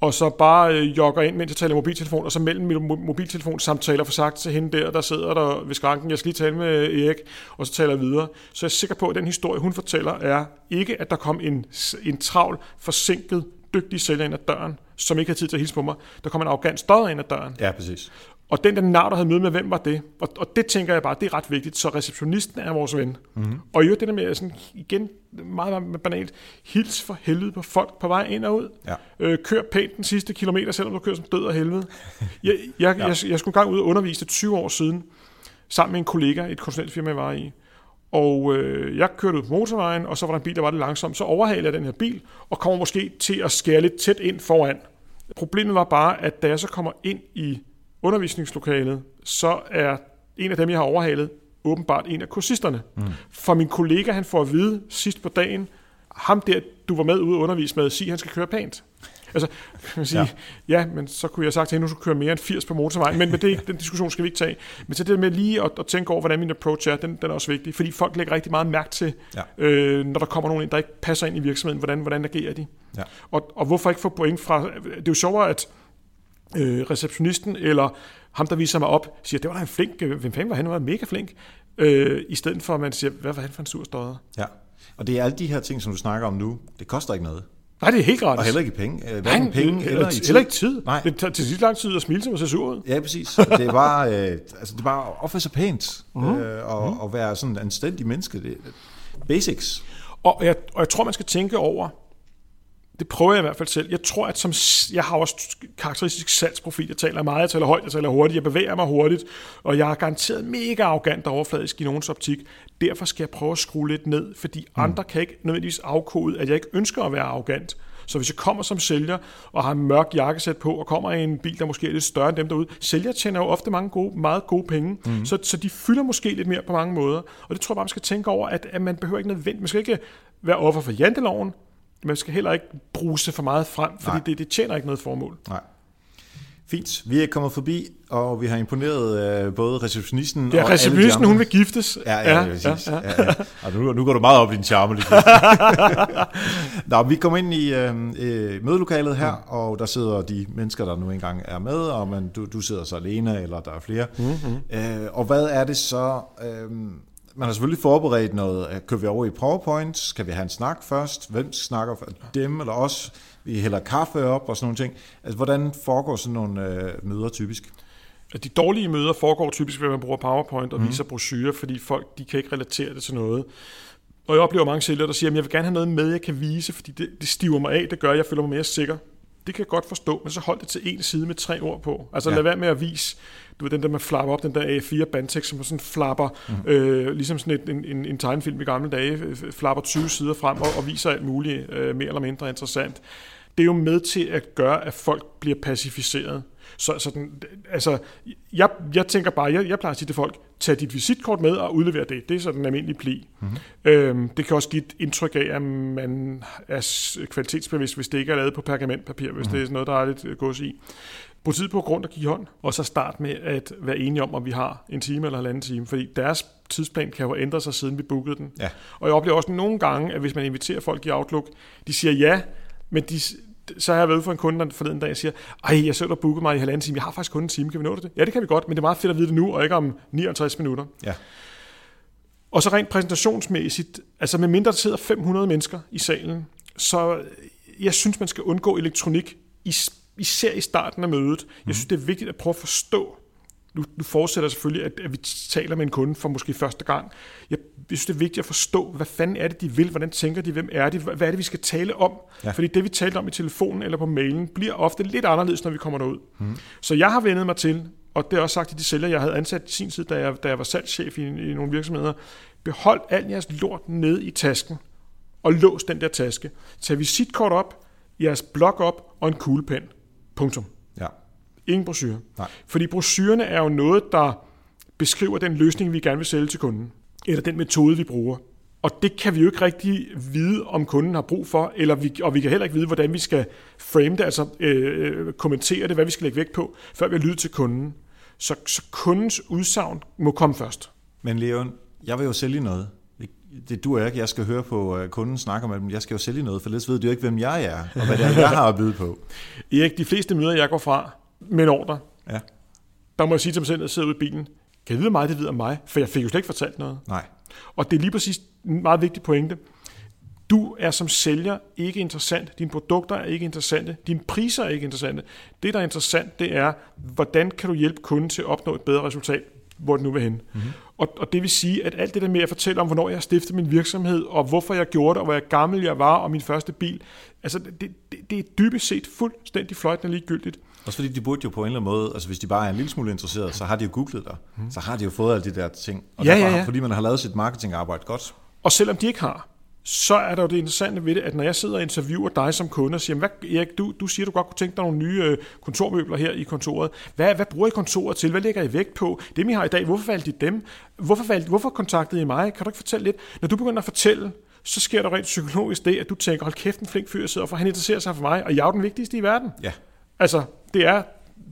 og så bare øh, jogger ind, mens jeg taler mobiltelefon, og så mellem min mobiltelefonsamtaler for sagt til hende der, der sidder der ved skranken, jeg skal lige tale med Erik, og så taler jeg videre. Så jeg er sikker på, at den historie, hun fortæller, er ikke, at der kom en, en travl, forsinket, dygtig sælger ind ad døren, som ikke har tid til at hilse på mig. Der kom en arrogant støder ind ad døren. Ja, præcis. Og den der nar, der havde møde med, hvem var det? Og, og det tænker jeg bare, det er ret vigtigt. Så receptionisten er vores ven. Mm-hmm. Og jo, det der med, sådan, igen, meget, meget banalt, hils for helvede på folk på vej ind og ud. Ja. Øh, kør pænt den sidste kilometer, selvom du kører som død og helvede. [LAUGHS] Jeg, jeg, ja. jeg, jeg, jeg skulle engang ud og undervise 20 år siden, sammen med en kollega i et konsulentfirma, jeg var i. Og øh, jeg kørte ud på motorvejen, og så var der en bil, der var lidt langsom. Så overhalede jeg den her bil, og kommer måske til at skære lidt tæt ind foran. Problemet var bare, at da jeg så kommer ind i undervisningslokalet, så er en af dem, jeg har overhalet, åbenbart en af kursisterne. Mm. For min kollega, han får at vide sidst på dagen, ham der, du var med ude og undervise med, sig, han skal køre pænt. Altså, kan sige, ja. ja, men så kunne jeg have sagt til hende, at du skulle køre mere end 80 på motorvejen, men, men det, den diskussion skal vi ikke tage. Men så det med lige at, at tænke over, hvordan min approach er, den, den er også vigtig, fordi folk lægger rigtig meget mærke til, ja. øh, når der kommer nogen ind, der ikke passer ind i virksomheden, hvordan, hvordan agerer de. Ja. Og, og hvorfor ikke få point fra, det er jo sjovere, at øh, receptionisten, eller ham, der viser mig op, siger, det var da en flink, øh, hvem fanden var han, var mega flink, øh, i stedet for, at man siger, hvad var han for en sur støder? Ja, og det er alle de her ting, som du snakker om nu, det koster ikke noget. Nej, det er helt gratis. Og heller ikke penge. Øh, Nej, penge eller, eller i tid. heller ikke tid. Nej. Det tager til sidst lang tid at smile og se sur ud. Ja, præcis. Det er bare, øh, altså, det er bare at opføre sig pænt, Mhm. øh, og, og være sådan en anstændig menneske. Det, basics. Og jeg, og jeg tror, man skal tænke over, det prøver jeg i hvert fald selv. Jeg tror, at som, jeg har også karakteristisk salgsprofil. Jeg taler meget, jeg taler højt, jeg taler hurtigt, jeg bevæger mig hurtigt, og jeg er garanteret mega arrogant og overfladisk i nogens optik. Derfor skal jeg prøve at skrue lidt ned, fordi mm. andre kan ikke nødvendigvis afkode, at jeg ikke ønsker at være arrogant. Så hvis jeg kommer som sælger og har en mørk jakkesæt på, og kommer i en bil, der måske er lidt større end dem derude, sælger tjener jo ofte mange gode, meget gode penge, mm. så, så de fylder måske lidt mere på mange måder. Og det tror jeg bare, man skal tænke over, at, at man behøver ikke nødvendigt, man skal ikke være offer for janteloven, man skal heller ikke bruse for meget frem, fordi Nej. det, det tjener ikke noget formål. Nej. Fint. Vi er kommet forbi, og vi har imponeret øh, både receptionisten Ja, og alle de receptionisten, hun vil giftes. Ja, ja, ja, præcis. ja, Ja, ja. ja. Og nu, nu går du meget op i din charme lige. [LAUGHS] Nå, vi kommer ind i øh, øh, mødelokalet her, Mm. og der sidder de mennesker, der nu engang er med, og man, du, du sidder så alene, eller der er flere. Mm-hmm. Øh, og hvad er det så... Øh, man har selvfølgelig forberedt noget. Øh, Kører vi over i PowerPoint? Skal vi have en snak først? Hvem snakker for dem eller os? Vi hælder kaffe op og sådan nogle ting. Altså, hvordan foregår sådan nogle øh, møder typisk? De dårlige møder foregår typisk ved, at man bruger PowerPoint og mm. viser brochurer, fordi folk de kan ikke relatere det til noget. Og jeg oplever mange sælgere, der siger, at jeg vil gerne have noget med, jeg kan vise, fordi det, det stiver mig af, det gør, at jeg føler mig mere sikker. Det kan jeg godt forstå, men så hold det til en side med tre ord på. Altså ja. lad være med at vise, du ved, den der man flapper op, den der A4 bandtekst, som sådan flapper, mm. øh, ligesom sådan et, en, en, en tegnefilm i gamle dage, øh, flapper 20 sider frem og, og viser alt muligt øh, mere eller mindre interessant. Det er jo med til at gøre, at folk bliver pacificeret. Så, så den, altså, jeg, jeg tænker bare, jeg, jeg plejer at sige til folk, tag dit visitkort med og udlever det. Det er så den almindelige pli. Mm-hmm. Øhm, det kan også give et indtryk af, at man er kvalitetsbevidst, hvis det ikke er lavet på pergamentpapir, hvis mm-hmm. det er sådan noget, der er lidt øh, gods i. Brug tid på grund og give hånd, og så start med at være enige om, om vi har en time eller halvanden time, fordi deres tidsplan kan jo ændre sig, siden vi bookede den. Ja. Og jeg oplever også nogle gange, at hvis man inviterer folk i Outlook, de siger ja, men de, så har jeg været for en kunde der forleden dag, og siger, ej, jeg så du booket mig i halvanden time, jeg har faktisk kun en time, kan vi nå det? Ja, det kan vi godt, men det er meget fedt at vide det nu, og ikke om 59 minutter. Ja. Og så rent præsentationsmæssigt, altså med mindre der sidder 500 mennesker i salen, så jeg synes, man skal undgå elektronik, is- især i starten af mødet. Jeg synes, det er vigtigt at prøve at forstå. Nu, nu forudsætter jeg selvfølgelig, at, at vi taler med en kunde for måske første gang. Jeg, jeg synes, det er vigtigt at forstå, hvad fanden er det, de vil? Hvordan tænker de? Hvem er de? Hvad er det, vi skal tale om? Ja. Fordi det, vi talte om i telefonen eller på mailen, bliver ofte lidt anderledes, når vi kommer derud. Mm. Så jeg har vendet mig til, og det er også sagt til de sælgere, jeg havde ansat i sin tid, da jeg, da jeg var salgschef i, i nogle virksomheder, behold al jeres lort ned i tasken, og lås den der taske. Tag visitkort op, jeres blok op og en kuglepen. Punktum. Ingen brochure. Nej. Fordi brochurerne er jo noget, der beskriver den løsning, vi gerne vil sælge til kunden. Eller den metode, vi bruger. Og det kan vi jo ikke rigtig vide, om kunden har brug for, eller vi, og vi kan heller ikke vide, hvordan vi skal frame det, altså øh, øh, kommentere det, hvad vi skal lægge vægt på, før vi har lyttet til kunden. Så, så kundens udsagn må komme først. Men Leon, jeg vil jo sælge noget. Det du er ikke. Jeg skal høre på øh, kunden snakke med dem. Jeg skal jo sælge noget, for ellers ved du jo ikke, hvem jeg er, og hvad det er, jeg har at byde på. [LAUGHS] Erik, de fleste møder, jeg går fra med en ordre, Ja. der må jeg sige til mig selv, at jeg sidder ude i bilen, kan jeg vide hvor meget, det ved om mig? For jeg fik jo slet ikke fortalt noget. Nej. Og det er lige præcis en meget vigtig pointe. Du er som sælger ikke interessant. Dine produkter er ikke interessante. Dine priser er ikke interessante. Det, der er interessant, det er, hvordan kan du hjælpe kunden til at opnå et bedre resultat, hvor det nu vil hen. Mm-hmm. Og, og det vil sige, at alt det der med at fortælle om, hvornår jeg har stiftet min virksomhed, og hvorfor jeg gjorde det, og hvor jeg gammel jeg var, og min første bil, altså det, det, det er dybest set fuldstændig fløjtende ligegyldigt. Også fordi de burde jo på en eller anden måde, altså hvis de bare er en lille smule interesseret, så har de jo googlet dig. Mm. Så har de jo fået alle de der ting. Og Ja, derfor, ja, ja. fordi man har lavet sit marketingarbejde godt. Og selvom de ikke har, så er der jo det interessante ved det, at når jeg sidder og interviewer dig som kunde og siger, hvad, Erik, du, du siger, du godt kunne tænke dig nogle nye øh, kontormøbler her i kontoret. Hvad, hvad bruger I kontoret til? Hvad lægger I vægt på? Dem, I har i dag, hvorfor valgte I dem? Hvorfor, valgte, hvorfor kontaktede I mig? Kan du ikke fortælle lidt? Når du begynder at fortælle, så sker der rent psykologisk det, at du tænker, hold kæft, en flink fyr, sidder for han interesserer sig for mig, og jeg er den vigtigste i verden. Ja. Altså, det er,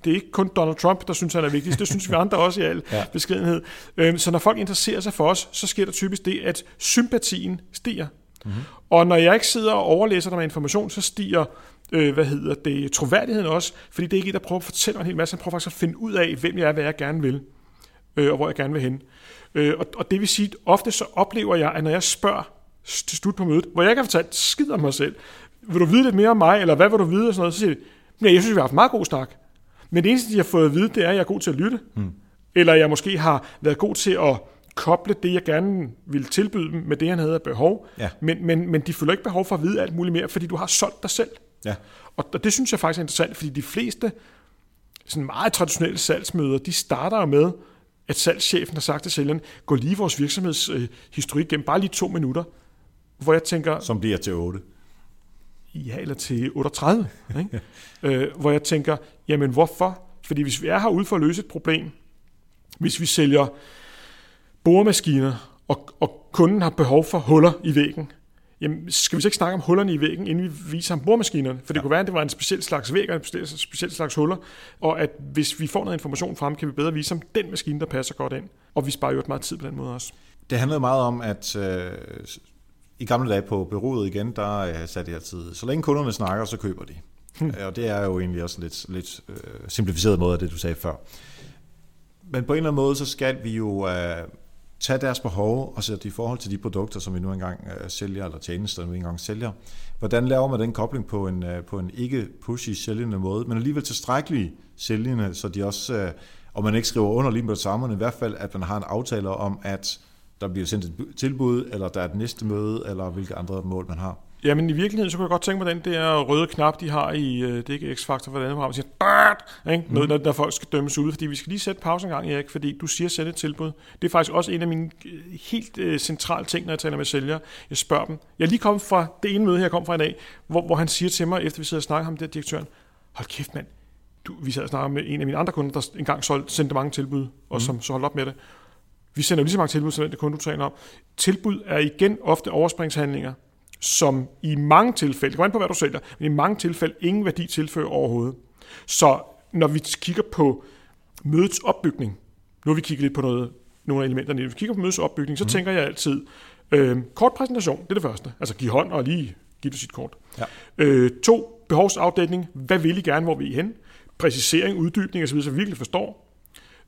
det er ikke kun Donald Trump, der synes, han er vigtigst. Det synes vi andre også i al [LAUGHS] Ja. beskedenhed. Øhm, Så når folk interesserer sig for os, så sker der typisk det, at sympatien stiger. Mm-hmm. Og når jeg ikke sidder og overlæser dig med information, så stiger øh, hvad hedder det, troværdigheden også, fordi det er ikke en, der prøver at fortælle mig en hel masse, han prøver faktisk at finde ud af, hvem jeg er, hvad jeg gerne vil, øh, og hvor jeg gerne vil hen. Øh, og, og det vil sige, at ofte så oplever jeg, at når jeg spørger til slut på mødet, hvor jeg ikke har fortalt skid om mig selv, vil du vide lidt mere om mig, eller hvad vil du vide, og sådan noget, så siger de, nej, jeg synes, vi har haft meget god snak. Men det eneste, de har fået at vide, det er, at jeg er god til at lytte. Mm. Eller jeg måske har været god til at koble det, jeg gerne ville tilbyde dem, med det, han havde af behov. Ja. Men, men, men de føler ikke behov for at vide alt muligt mere, fordi du har solgt dig selv. Ja. Og, og det synes jeg faktisk er interessant, fordi de fleste sådan meget traditionelle salgsmøder, de starter jo med, at salgschefen har sagt til sælgeren, gå lige vores virksomhedshistorik øh, historik gennem, bare lige to minutter. Hvor jeg tænker, Som bliver til 8. [LAUGHS] ja, eller til 38. Ikke? øh, hvor jeg tænker, jamen hvorfor? Fordi hvis vi er herude for at løse et problem, hvis vi sælger boremaskiner, og, og kunden har behov for huller i væggen, jamen skal vi så ikke snakke om hullerne i væggen, inden vi viser ham boremaskinerne? For det ja. kunne være, at det var en speciel slags væg og en speciel, slags huller, og at hvis vi får noget information frem, kan vi bedre vise ham den maskine, der passer godt ind. Og vi sparer jo meget tid på den måde også. Det handlede meget om, at øh, i gamle dage på bureauet igen, der øh, satte jeg altid, så længe kunderne snakker, så køber de. Hmm. Og det er jo egentlig også lidt, lidt øh, simplificeret måde af det, du sagde før. Men på en eller anden måde, så skal vi jo øh, tage deres behov og sætte det i forhold til de produkter, som vi nu engang øh, sælger, eller tjenester, vi nu engang sælger. Hvordan laver man den kobling på en, øh, på en ikke pushy sælgende måde, men alligevel tilstrækkelig sælgende, så de også, øh, og man ikke skriver under lige med det samme, men i hvert fald, at man har en aftale om, at der bliver sendt et tilbud, eller der er et næste møde, eller hvilke andre mål man har. Jamen i virkeligheden, så kunne jeg godt tænke mig den der røde knap, de har i, øh, det er ikke X-Factor for det andet program, siger, Bart! Ikke? Noget, når, når folk skal dømmes ud, fordi vi skal lige sætte pause en gang, Erik, fordi du siger sætte et tilbud. Det er faktisk også en af mine øh, helt øh, centrale ting, når jeg taler med sælgere. Jeg spørger dem. Jeg er lige kommet fra det ene møde, jeg kom fra i dag, hvor, hvor han siger til mig, efter vi sidder og snakker ham, der direktøren, hold kæft mand, du, vi sad og snakkede med en af mine andre kunder, der engang solgte, sendte mange tilbud, og mm. som så holdt op med det. Vi sender jo lige så mange tilbud, som den kunde, du taler om. Tilbud er igen ofte overspringshandlinger, som i mange tilfælde, det kommer an på, hvad du sælger, men i mange tilfælde ingen værdi tilfører overhovedet. Så når vi kigger på mødets opbygning, nu har vi kigget lidt på noget, nogle af elementerne, når vi kigger på mødets opbygning, så mm. tænker jeg altid, øh, kort præsentation, det er det første. Altså give hånd og lige give det sit kort. Ja. Øh, to, behovsafdækning, hvad vil I gerne, hvor vi er hen? Præcisering, uddybning osv., så vi virkelig forstår.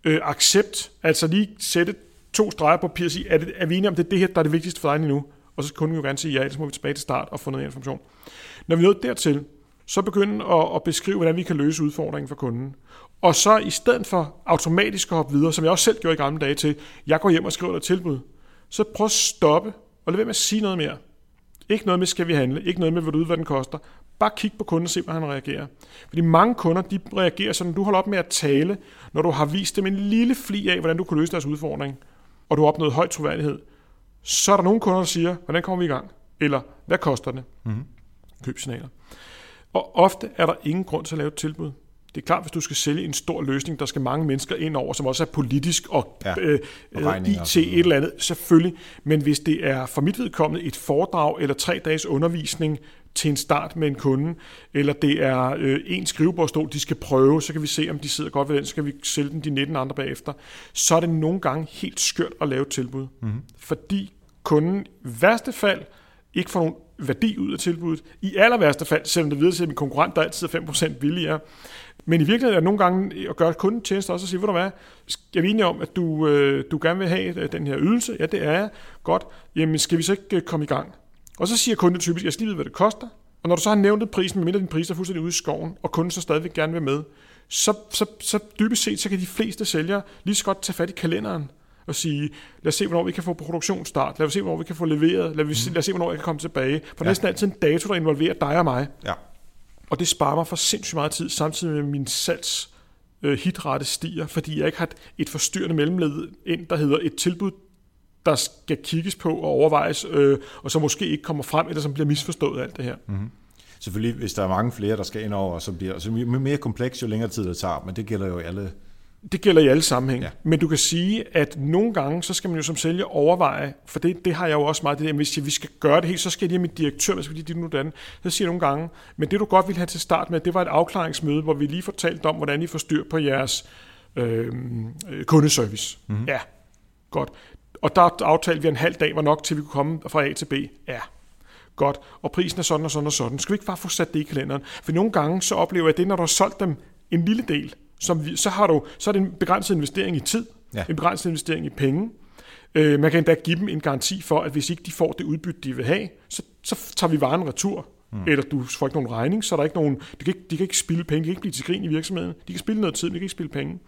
Øh, accept, altså lige sætte to streger på papir og sige, er, det, er vi enige om, det er det her, der er det vigtigste for dig lige nu? Og så kunne vi jo gerne sige ja, ellers må vi tilbage til start og få noget information. Når vi nåede dertil, så begynde at, at beskrive, hvordan vi kan løse udfordringen for kunden. Og så i stedet for automatisk at hoppe videre, som jeg også selv gjorde i gamle dage til, jeg går hjem og skriver et tilbud, så prøv at stoppe og lad være med at sige noget mere. Ikke noget med, skal vi handle, ikke noget med, hvad du ud, hvad den koster. Bare kig på kunden og se, hvordan han reagerer. Fordi mange kunder, de reagerer sådan, du holder op med at tale, når du har vist dem en lille fli af, hvordan du kan løse deres udfordring, og du har opnået høj troværdighed så er der nogle kunder, der siger, hvordan kommer vi i gang? Eller, hvad koster det? Mhm. Købsignaler. Og ofte er der ingen grund til at lave et tilbud. Det er klart, hvis du skal sælge en stor løsning, der skal mange mennesker ind over, som også er politisk og, Ja, øh, øh, IT sådan et eller andet, selvfølgelig. Men hvis det er for mit vedkommende et foredrag eller tre dages undervisning til en start med en kunde, eller det er øh, en skrivebordstol, de skal prøve, så kan vi se, om de sidder godt ved den, så kan vi sælge den de 19 andre bagefter, så er det nogle gange helt skørt at lave et tilbud. Mm-hmm. Fordi kunden i værste fald ikke får nogen værdi ud af tilbuddet. I aller værste fald, selvom det videre til, at min konkurrent der altid er 5% billigere. Men i virkeligheden er det nogle gange at gøre kunden tjeneste også og sige, ved du hvad, er vi enige om, at du, øh, du gerne vil have øh, den her ydelse? Ja, det er jeg. Godt. Jamen, skal vi så ikke øh, komme i gang? Og så siger kunden typisk, jeg skal lige vide, hvad det koster. Og når du så har nævnt prisen, medmindre din pris er fuldstændig ude i skoven, og kunden så stadigvæk gerne vil med, så, så, så dybest set, så kan de fleste sælgere lige så godt tage fat i kalenderen og sige, lad os se, hvornår vi kan få produktionsstart, lad os se, hvornår vi kan få leveret, lad os, mm. lad os se, hvornår jeg kan komme tilbage. For ja. næsten altid en dato, der involverer dig og mig. Ja. Og det sparer mig for sindssygt meget tid, samtidig med min salgs øh, hitrate stiger, fordi jeg ikke har et forstyrrende mellemled ind, der hedder et tilbud, der skal kigges på og overvejes, øh, og så måske ikke kommer frem, eller som bliver misforstået alt det her. Mm. Selvfølgelig, hvis der er mange flere, der skal ind over, så bliver så mere kompleks, jo længere tid det tager, men det gælder jo alle Det gælder i alle sammenhænge. Ja. Men du kan sige, at nogle gange, så skal man jo som sælger overveje, for det, det har jeg jo også meget, det der, hvis jeg, vi skal gøre det helt, så skal jeg lige have mit direktør, hvad skal vi lige nu den. Så siger jeg nogle gange, men det du godt ville have til start med, det var et afklaringsmøde, hvor vi lige fortalte om, hvordan I får styr på jeres øh, øh, kundeservice. Mm-hmm. Ja, godt. Og der aftalte vi, at en halv dag var nok, til vi kunne komme fra A til B. Ja, godt. Og prisen er sådan og sådan og sådan. Skal vi ikke bare få sat det i kalenderen? For nogle gange, så oplever jeg det, når du har solgt dem en lille del, som vi, så, har du, så er det en begrænset investering i tid, Ja. en begrænset investering i penge. Øh, man kan endda give dem en garanti for, at hvis ikke de får det udbytte, de vil have, så, så tager vi varen retur. mm. eller du får ikke nogen regning, så er der ikke nogen, de kan ikke, de kan ikke spille penge, de kan ikke blive til grin i virksomheden, de kan spille noget tid, men de kan ikke spille penge.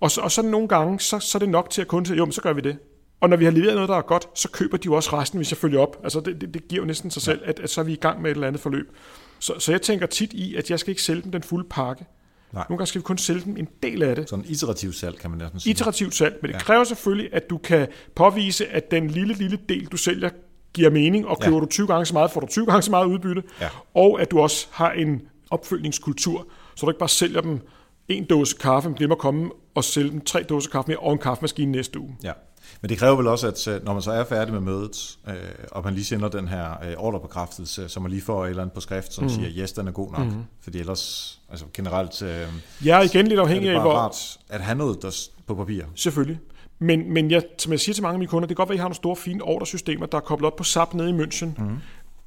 Og så, og så nogle gange, så, så er det nok til at kunden siger, jo, men så gør vi det. Og når vi har leveret noget, der er godt, så køber de jo også resten, hvis jeg følger op. Altså det, det, det giver jo næsten sig selv, at, at så er vi i gang med et eller andet forløb. Så, så jeg tænker tit i, at jeg skal ikke sælge dem den fulde pakke. Nej. Nogle gange skal vi kun sælge dem en del af det. Sådan iterativt salg, kan man næsten sige. Iterativt salg, men det ja. kræver selvfølgelig, at du kan påvise, at den lille, lille del, du sælger, giver mening, og køber ja. du 20 gange så meget, får du 20 gange så meget udbytte, ja. og at du også har en opfølgningskultur, så du ikke bare sælger dem en dåse kaffe, men glemmer at komme og sælge dem tre dåser kaffe mere og en kaffemaskine næste uge. Ja. Men det kræver vel også, at øh, når man så er færdig med mødet, øh, og man lige sender den her øh, ordrebekræftelse, så man lige får et eller andet på skrift, som mm. siger, yes, den er god nok. Mm. Fordi ellers, altså generelt, øh, ja, igen lidt afhængig af, hvor... rart at have noget der, på papir. Selvfølgelig. Men, men jeg, som jeg siger til mange af mine kunder, det kan godt være, at I har nogle store, fine ordersystemer, der er koblet op på SAP nede i München. Mm.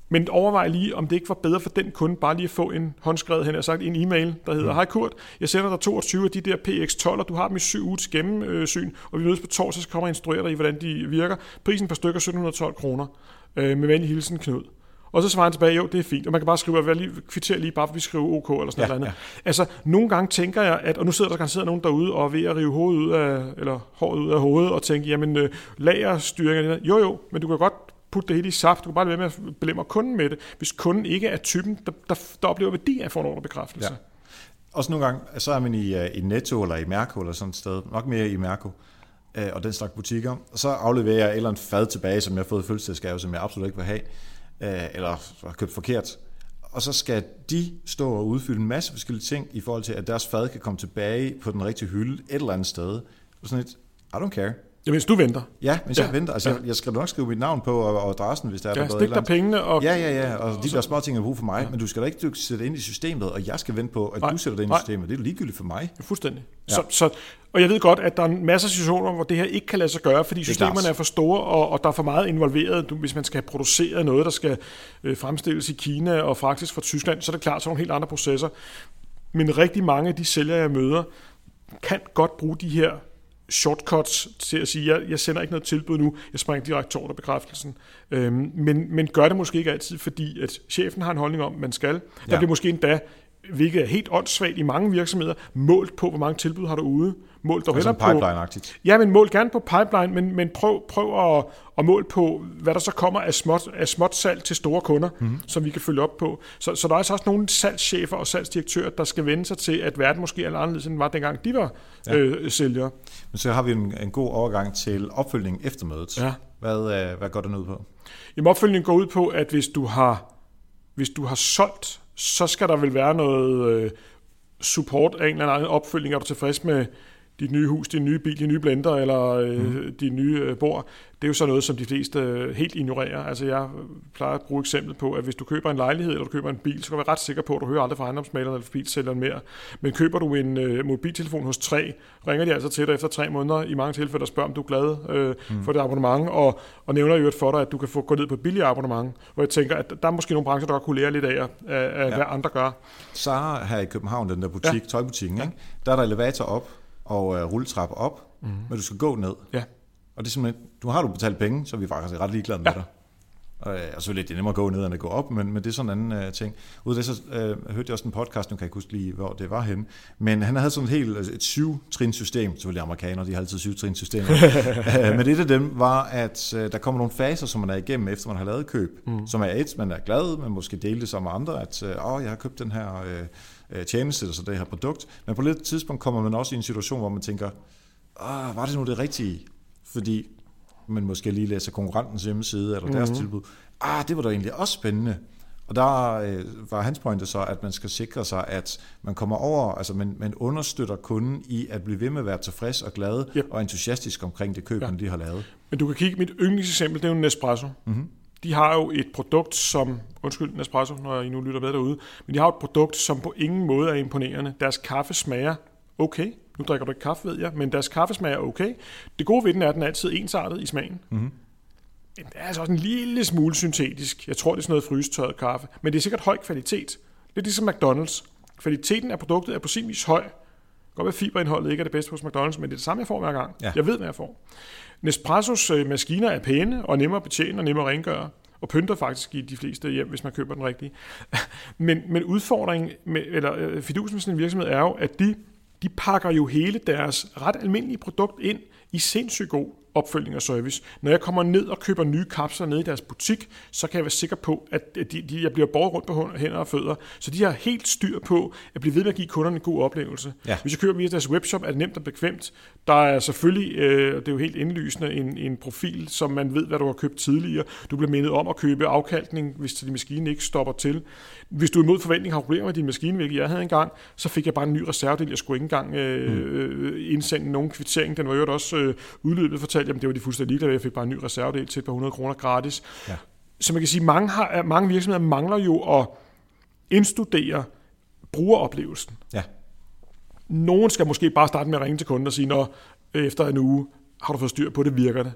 Men overvej lige, om det ikke var bedre for den kunde bare lige at få en håndskrevet, han har sagt, en e-mail, der hedder, mm. hej Kurt, jeg sender dig 22 af de der PX12, og du har dem i syv til gennemsyn, og vi mødes på torsdag, så kommer jeg instruere dig i, hvordan de virker. Prisen per stykker 1712 kroner. Øh, med venlig hilsen, Knud. Og så svarer han tilbage, jo, det er fint. Og man kan bare skrive, at lige kvittere lige bare, for vi skriver OK eller sådan ja, noget ja. Altså, nogle gange tænker jeg, at, og nu sidder der garanteret nogen derude og er ved at rive hovedet ud af, eller håret ud af hovedet, og tænke, jamen, øh, lagerstyring, jo jo, men du kan godt putte det hele i saft. Du kan bare lade være med at belemre kunden med det, hvis kunden ikke er typen, der, der, der oplever værdi af at få en ordrebekræftelse. Ja. Også nogle gange, så er man i, øh, i Netto eller i Mærko eller sådan et sted, nok mere i Mærko, øh, og den slags butikker, og så afleverer jeg et eller andet fad tilbage, som jeg har fået i fødselsdagsgave, som jeg absolut ikke vil have, øh, eller har købt forkert. Og så skal de stå og udfylde en masse forskellige ting i forhold til, at deres fad kan komme tilbage på den rigtige hylde et eller andet sted. Og sådan et, I don't care. Ja, hvis du venter. Ja, hvis ja. jeg venter. Altså, ja. jeg skal nok skrive mit navn på og, og adressen, hvis der er ja, der stik dig pengene. Og... Ja, ja, ja. Og de der små ting er brug for mig. Ja. Men du skal da ikke du sætte ind i systemet, og jeg skal vente på, at Nej. du sætter det ind i systemet. Det er ligegyldigt for mig. Ja, fuldstændig. Ja. Så, så, og jeg ved godt, at der er en masse situationer, hvor det her ikke kan lade sig gøre, fordi systemerne er, er for store, og, og der er for meget involveret. Du, hvis man skal producere noget, der skal øh, fremstilles i Kina og faktisk fra Tyskland, så er det klart, så er nogle helt andre processer. Men rigtig mange af de sælgere, jeg møder, kan godt bruge de her shortcuts til at sige, jeg, jeg sender ikke noget tilbud nu, jeg springer direkte til ordrebekræftelsen. Øhm, men, men gør det måske ikke altid, fordi at chefen har en holdning om, man skal. Der ja. bliver måske endda, hvilket er helt åndssvagt i mange virksomheder, målt på, hvor mange tilbud har du ude. Mål dog altså pipeline-agtigt. Ja, men mål gerne på pipeline, men, men prøv, prøv at, at måle på, hvad der så kommer af småt, af småt salg til store kunder, mm-hmm. som vi kan følge op på. Så, så der er altså også nogle salgschefer og salgsdirektører, der skal vende sig til, at verden måske er anderledes, end var dengang de var ja. øh, sælgere. Men så har vi en, en god overgang til opfølgning efter mødet. Ja. Hvad, øh, hvad går den ud på? Jamen opfølgningen går ud på, at hvis du har, hvis du har solgt, så skal der vel være noget øh, support af en eller anden opfølgning. Er du tilfreds med dit nye hus, din nye bil, din nye blender eller øh, mm. din nye øh, bord, det er jo så noget, som de fleste øh, helt ignorerer. Altså jeg plejer at bruge eksempel på, at hvis du køber en lejlighed eller du køber en bil, så kan du være ret sikker på, at du hører aldrig fra ejendomsmaleren eller bilsælgeren mere. Men køber du en øh, mobiltelefon hos 3, ringer de altså til dig efter tre måneder i mange tilfælde og spørger, om du er glad øh, mm. for det abonnement, og, og nævner jo for dig, at du kan få gå ned på et billigere abonnement. Hvor jeg tænker, at der er måske nogle brancher, der godt kunne lære lidt af, af, af ja. hvad andre gør. Sara her i København, den der butik, ja. tøjbutikken, ja. ikke? der er der elevator op, og uh, rulletrappe op, mm. men du skal gå ned. Ja. Og det er simpelthen, du har du betalt penge, så er vi faktisk ret ligeglade med ja. dig. Og, øh, og så er det nemmere at gå ned, end at gå op, men, men det er sådan en anden uh, ting. Ud af det, så uh, hørte jeg også en podcast, nu kan jeg ikke huske lige, hvor det var henne, men han havde sådan et helt et syv-trins-system, selvfølgelig amerikanere, de har altid syv-trins-systemer, uh, [LAUGHS] men det af dem var, at uh, der kommer nogle faser, som man er igennem, efter man har lavet køb, mm. som er et, man er glad, man måske dele det sammen med andre, at uh, oh, jeg har købt den her... Uh, øh, tjeneste, altså det her produkt. Men på et tidspunkt kommer man også i en situation, hvor man tænker, ah, var det nu det rigtige? Fordi man måske lige læser konkurrentens hjemmeside eller deres mm-hmm. tilbud. Ah, det var da egentlig også spændende. Og der øh, var hans pointe så, at man skal sikre sig, at man kommer over, altså man, man understøtter kunden i at blive ved med at være tilfreds og glad yep. og entusiastisk omkring det køb, ja. man lige har lavet. Men du kan kigge, mit yndlingseksempel, det er jo Nespresso. Mm-hmm de har jo et produkt, som, undskyld Nespresso, når I nu lytter med derude, men de har et produkt, som på ingen måde er imponerende. Deres kaffe smager okay. Nu drikker du ikke kaffe, ved jeg, men deres kaffe smager okay. Det gode ved den er, at den er altid ensartet i smagen. Mm-hmm. Det er altså også en lille smule syntetisk. Jeg tror, det er sådan noget frysetørret kaffe. Men det er sikkert høj kvalitet. Lidt ligesom McDonald's. Kvaliteten af produktet er på sin vis høj. Godt være fiberindholdet ikke er det bedste hos McDonald's, men det er det samme, jeg får hver gang. Ja. Jeg ved, hvad jeg får. Nespressos øh, maskiner er pæne og nemmere at betjene og nemmere at rengøre. og pynter faktisk i de fleste hjem, hvis man køber den rigtige. [LAUGHS] men, men udfordringen, med, eller øh, fidusen med sådan en virksomhed, er jo, at de, de pakker jo hele deres ret almindelige produkt ind i sindssygt god opfølgning og service. Når jeg kommer ned og køber nye kapsler ned i deres butik, så kan jeg være sikker på, at de, de, jeg bliver båret rundt på hænder og fødder. Så de har helt styr på at blive ved med at give kunderne en god oplevelse. Ja. Hvis jeg køber via deres webshop, er det nemt og bekvemt. Der er selvfølgelig, øh, det er jo helt indlysende, en, en profil, som man ved, hvad du har købt tidligere. Du bliver mindet om at købe afkalkning, hvis din maskine ikke stopper til. Hvis du imod forventning har problemer med din maskine, hvilket jeg havde engang, så fik jeg bare en ny reservedel. Jeg skulle ikke engang øh, mm. Øh, indsende nogen kvittering. Den var jo også øh, udløbet, fortalte jeg, det var de fuldstændig ligeglade. Jeg fik bare en ny reservedel til et par hundrede kroner gratis. Ja. Så man kan sige, mange, har, mange virksomheder mangler jo at indstudere brugeroplevelsen. Ja. Nogen skal måske bare starte med at ringe til kunden og sige, når efter en uge har du fået styr på det, virker det.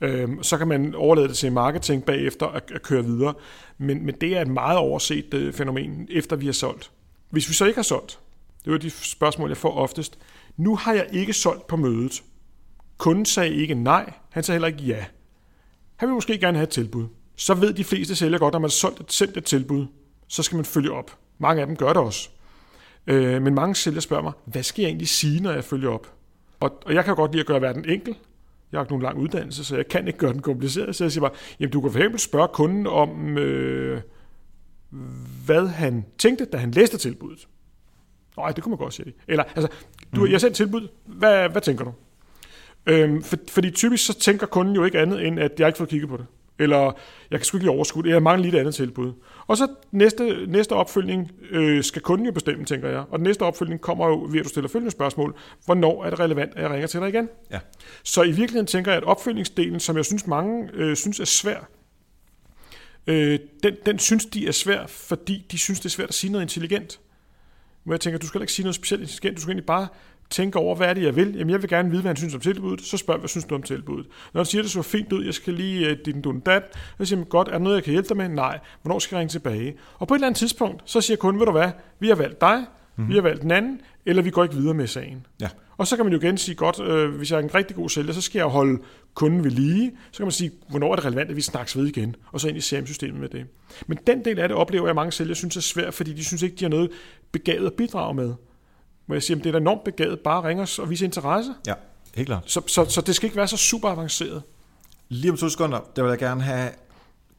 Øhm, så kan man overlade det til marketing bagefter at, at køre videre. Men, men det er et meget overset øh, fænomen, efter vi har solgt. Hvis vi så ikke har solgt, det var de spørgsmål, jeg får oftest. Nu har jeg ikke solgt på mødet. Kunden sagde ikke nej, han sagde heller ikke ja. Han vil måske gerne have et tilbud. Så ved de fleste sælgere godt, at man har solgt et, sendt et tilbud, så skal man følge op. Mange af dem gør det også. Øh, men mange sælgere spørger mig, hvad skal jeg egentlig sige, når jeg følger op? Og, og jeg kan godt lide at gøre verden enkel. Jeg har ikke nogen lang uddannelse, så jeg kan ikke gøre den kompliceret. Så jeg siger bare, jamen du kan for eksempel spørge kunden om, øh, hvad han tænkte, da han læste tilbuddet. Nej, det kunne man godt sige. Eller, altså, du, mm. jeg sendt tilbud. Hvad, hvad tænker du? Øhm, for, fordi typisk så tænker kunden jo ikke andet, end at jeg ikke får kigget på det. Eller jeg kan sgu ikke overskue det. Jeg mangler lige et andet tilbud. Og så næste, næste opfølgning øh, skal kunden jo bestemme, tænker jeg. Og den næste opfølgning kommer jo ved, at du stiller følgende spørgsmål. Hvornår er det relevant, at jeg ringer til dig igen? Ja. Så i virkeligheden tænker jeg, at opfølgningsdelen, som jeg synes mange øh, synes er svær, øh, den, den synes de er svær, fordi de synes, det er svært at sige noget intelligent. Hvor jeg tænker, du skal ikke sige noget specielt intelligent, du skal egentlig bare tænke over, hvad er det, jeg vil? Jamen, jeg vil gerne vide, hvad han synes om tilbuddet. Så spørg, hvad synes du om tilbuddet? Når han siger, det så fint ud, jeg skal lige uh, din dun dat, så siger man, godt, er der noget, jeg kan hjælpe dig med? Nej. Hvornår skal jeg ringe tilbage? Og på et eller andet tidspunkt, så siger kunden, ved du hvad, vi har valgt dig, mm-hmm. vi har valgt den anden, eller vi går ikke videre med sagen. Ja. Og så kan man jo igen sige, godt, øh, hvis jeg er en rigtig god sælger, så skal jeg holde kunden ved lige. Så kan man sige, hvornår er det relevant, at vi snakkes ved igen, og så ind i CRM-systemet med det. Men den del af det oplever jeg, at mange sælgere synes er svært, fordi de synes ikke, de har noget begavet at bidrage med. Hvor jeg siger, at det er enormt begavet, bare ringe os og vise interesse. Ja, helt klart. Så, så, så det skal ikke være så super avanceret. Lige om to sekunder, der vil jeg gerne have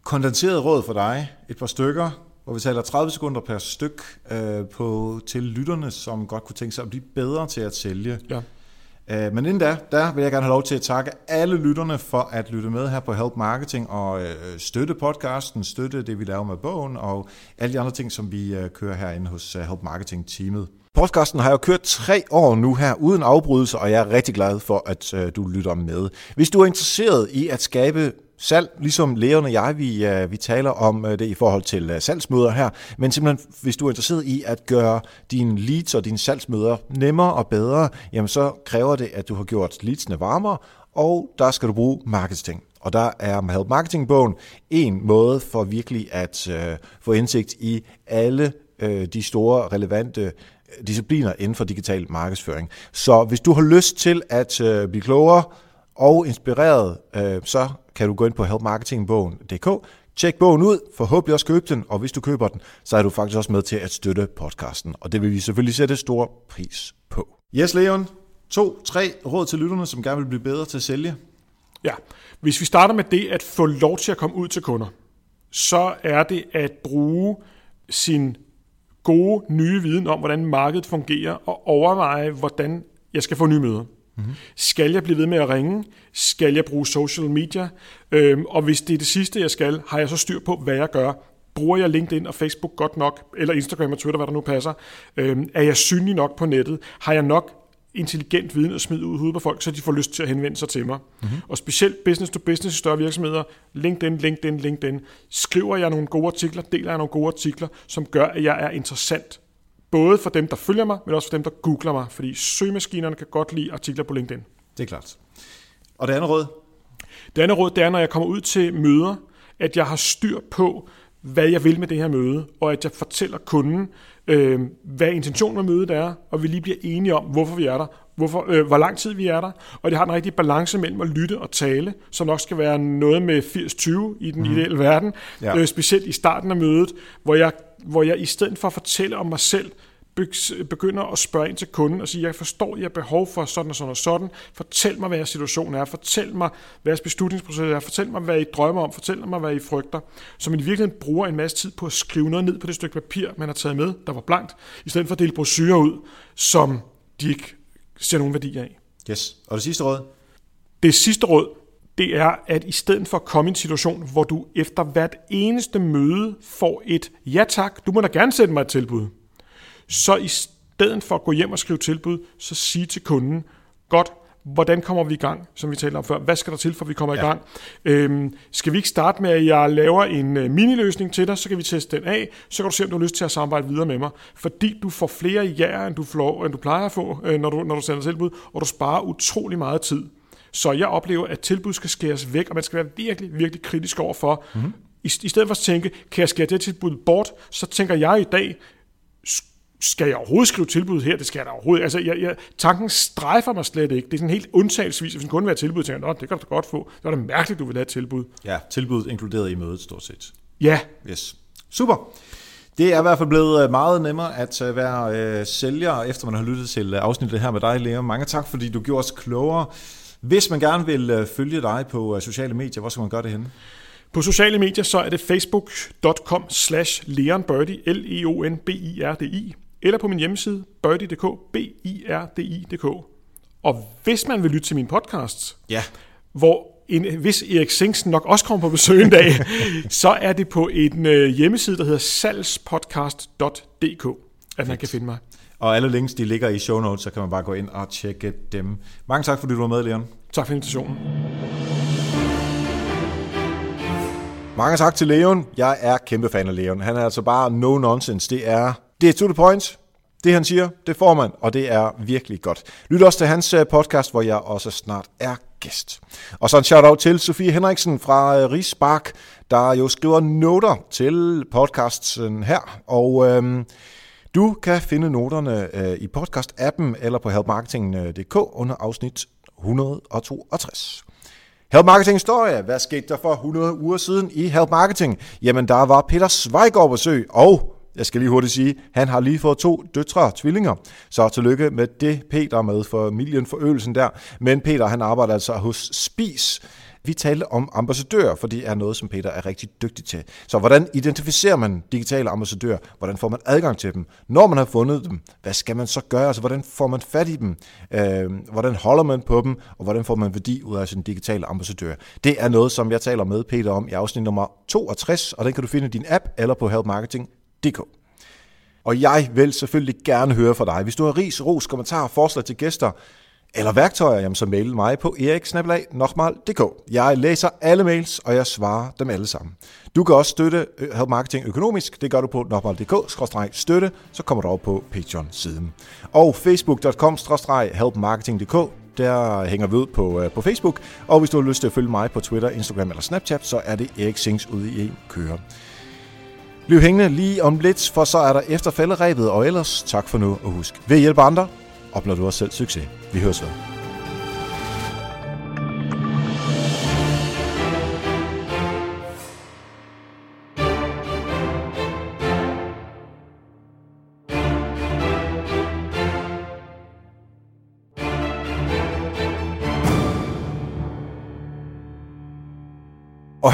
kondenseret råd for dig. Et par stykker, hvor vi taler 30 sekunder per styk øh, på, til lytterne, som godt kunne tænke sig at blive bedre til at sælge. Ja. Øh, men inden da, der vil jeg gerne have lov til at takke alle lytterne for at lytte med her på Help Marketing og øh, støtte podcasten, støtte det, vi laver med bogen og alle de andre ting, som vi øh, kører herinde hos Help Marketing-teamet. Podcasten har jo kørt tre år nu her uden afbrydelse, og jeg er rigtig glad for, at øh, du lytter med. Hvis du er interesseret i at skabe salg, ligesom Leon og jeg, vi, øh, vi taler om øh, det i forhold til uh, salgsmøder her, men simpelthen, hvis du er interesseret i at gøre dine leads og dine salgsmøder nemmere og bedre, jamen så kræver det, at du har gjort leadsene varmere, og der skal du bruge marketing. Og der er Help Marketing-bogen en måde for virkelig at øh, få indsigt i alle øh, de store relevante discipliner inden for digital markedsføring. Så hvis du har lyst til at uh, blive klogere og inspireret, uh, så kan du gå ind på helpmarketingbogen.dk, tjek bogen ud, forhåbentlig også købe den, og hvis du køber den, så er du faktisk også med til at støtte podcasten, og det vil vi selvfølgelig sætte stor pris på. Yes, Leon. To, tre råd til lytterne, som gerne vil blive bedre til at sælge. Ja, hvis vi starter med det at få lov til at komme ud til kunder, så er det at bruge sin gode nye viden om, hvordan markedet fungerer, og overveje, hvordan jeg skal få nye møder. Mm-hmm. Skal jeg blive ved med at ringe? Skal jeg bruge social media? Øhm, og hvis det er det sidste, jeg skal, har jeg så styr på, hvad jeg gør? Bruger jeg LinkedIn og Facebook godt nok? Eller Instagram og Twitter, hvad der nu passer? Øhm, er jeg synlig nok på nettet? Har jeg nok intelligent viden at smide ud i hovedet på folk, så de får lyst til at henvende sig til mig. Mm-hmm. Og specielt business to business i større virksomheder, LinkedIn, LinkedIn, LinkedIn, skriver jeg nogle gode artikler, deler jeg nogle gode artikler, som gør, at jeg er interessant Både for dem, der følger mig, men også for dem, der googler mig. Fordi søgemaskinerne kan godt lide artikler på LinkedIn. Det er klart. Og det andet råd? Det andet råd, det er, når jeg kommer ud til møder, at jeg har styr på, hvad jeg vil med det her møde, og at jeg fortæller kunden, øh, hvad intentionen med mødet er, og vi lige bliver enige om, hvorfor vi er der, hvorfor, øh, hvor lang tid vi er der, og det har en rigtig balance mellem at lytte og tale, som nok skal være noget med 80-20 i den mm. ideelle verden, Ja. ja. øh, specielt i starten af mødet, hvor jeg, hvor jeg i stedet for at fortælle om mig selv, begynder at spørge ind til kunden og sige, jeg forstår, jeg har behov for sådan og sådan og sådan. Fortæl mig, hvad jeres situation er. Fortæl mig, hvad jeres beslutningsproces er. Fortæl mig, hvad I drømmer om. Fortæl mig, hvad I frygter. Så man i virkeligheden bruger en masse tid på at skrive noget ned på det stykke papir, man har taget med, der var blankt, i stedet for at dele brochurer ud, som de ikke ser nogen værdi af. Yes. Og det sidste råd? Det sidste råd, det er, at i stedet for at komme i en situation, hvor du efter hvert eneste møde får et ja tak, du må da gerne sætte mig et tilbud, så i stedet for at gå hjem og skrive tilbud, så sige til kunden, godt, hvordan kommer vi i gang, som vi talte om før? Hvad skal der til, for at vi kommer ja. i gang? Øhm, skal vi ikke starte med, at jeg laver en uh, miniløsning til dig, så kan vi teste den af, så kan du se, om du har lyst til at samarbejde videre med mig. Fordi du får flere ja'er, end du, får, end du plejer at få, øh, når, du, når du sender tilbud, og du sparer utrolig meget tid. Så jeg oplever, at tilbud skal skæres væk, og man skal være virkelig, virkelig kritisk over for. Mm-hmm. I, I stedet for at tænke, kan jeg skære det tilbud bort, så tænker jeg i dag, skal jeg overhovedet skrive tilbud her? Det skal jeg da overhovedet. Altså, jeg, jeg, tanken strejfer mig slet ikke. Det er sådan helt undtagelsesvis, hvis en kunde vil have tilbud, tænker jeg, det kan du godt få. Det var da mærkeligt, du vil have et tilbud. Ja, tilbud inkluderet i mødet stort set. Ja. Yes. Super. Det er i hvert fald blevet øh, meget nemmere at øh, være øh, sælger, efter man har lyttet til øh, afsnittet her med dig, Lea. Mange tak, fordi du gjorde os klogere. Hvis man gerne vil følge dig på sociale medier, hvor skal man gøre det henne? På sociale medier, så er det facebook.com slash leonbirdi, L-E-O-N-B-I-R-D-I, eller på min hjemmeside, birdi.dk, B-I-R-D-I.dk. Og hvis man vil lytte til min podcast, Ja. hvor en, hvis Erik Singsen nok også kommer på besøg en dag, [LAUGHS] så er det på en øh, hjemmeside, der hedder salgspodcast.dk, at man kan finde mig. Og alle links, de ligger i show notes, så kan man bare gå ind og tjekke dem. Mange tak, fordi du var med, Leon. Tak for invitationen. Mange tak til Leon. Jeg er kæmpe fan af Leon. Han er altså bare no nonsense. Det er, det er to the point. Det han siger, det får man, og det er virkelig godt. Lyt også til hans øh, podcast, hvor jeg også snart er gæst. Og så en shout-out til Sofie Henriksen fra øh, Rigspark, der jo skriver noter til podcasten her. Og øhm, du kan finde noterne øh, i podcast-appen eller på helpmarketing.dk under afsnit 162. Help Marketing Historie. Hvad skete der for 100 uger siden i Help Marketing? Jamen, der var Peter Zweigård besøg, og jeg skal lige hurtigt sige, han har lige fået to døtre, tvillinger. Så tillykke med det, Peter, med familien forøgelsen der. Men Peter, han arbejder altså hos Spis. Vi talte om ambassadører, for det er noget, som Peter er rigtig dygtig til. Så hvordan identificerer man digitale ambassadører? Hvordan får man adgang til dem? Når man har fundet dem, hvad skal man så gøre? Altså, hvordan får man fat i dem? Øh, hvordan holder man på dem? Og hvordan får man værdi ud af sin digitale ambassadør? Det er noget, som jeg taler med Peter om i afsnit nummer 62, og den kan du finde i din app eller på helpmarketing.dk. Og jeg vil selvfølgelig gerne høre fra dig. Hvis du har ris, ros, kommentarer, forslag til gæster eller værktøjer, jamen så mail mig på eriksnabelag.dk. Jeg læser alle mails, og jeg svarer dem alle sammen. Du kan også støtte Help Marketing økonomisk. Det gør du på nokmal.dk-støtte, så kommer du over på Patreon-siden. Og facebook.com-helpmarketing.dk der hænger vi ud på, på Facebook. Og hvis du har lyst til at følge mig på Twitter, Instagram eller Snapchat, så er det Erik Sings ude i en køre. Bliv hængende lige om lidt, for så er der efter falderæbet, og ellers tak for nu, og husk, ved at hjælpe andre, opnår du også selv succes. Vi høres ved.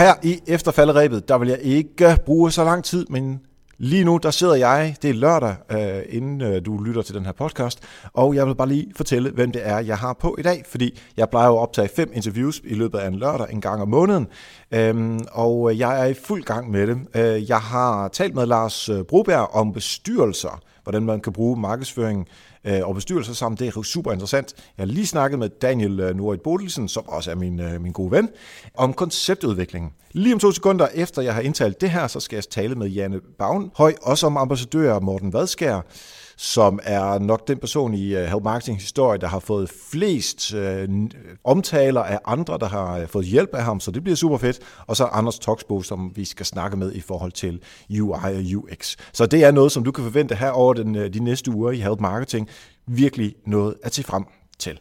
Her i efterfalderæbet, der vil jeg ikke bruge så lang tid, men lige nu, der sidder jeg, det er lørdag, øh, inden øh, du lytter til den her podcast, og jeg vil bare lige fortælle, hvem det er, jeg har på i dag, fordi jeg plejer at optage fem interviews i løbet af en lørdag, en gang om måneden, øhm, og øh, jeg er i fuld gang med det. Øh, jeg har talt med Lars øh, Broberg om bestyrelser, hvordan man kan bruge markedsføring øh, og bestyrelser sammen. Det er super interessant. Jeg har lige snakket med Daniel øh, Norit Bodelsen, som også er min, øh, min gode ven, om konceptudviklingen. Lige om to sekunder efter jeg har indtalt det her, så skal jeg tale med Janne Bagnhøj, også om ambassadør Morten Vadskær, som er nok den person i øh, Help Marketing historie, der har fået flest øh, omtaler af andre, der har øh, fået hjælp af ham, så det bliver super fedt. Og så Anders Toxbo, som vi skal snakke med i forhold til UI og UX. Så det er noget, som du kan forvente her over den, øh, de næste uger i Help Marketing. Virkelig noget at se frem til.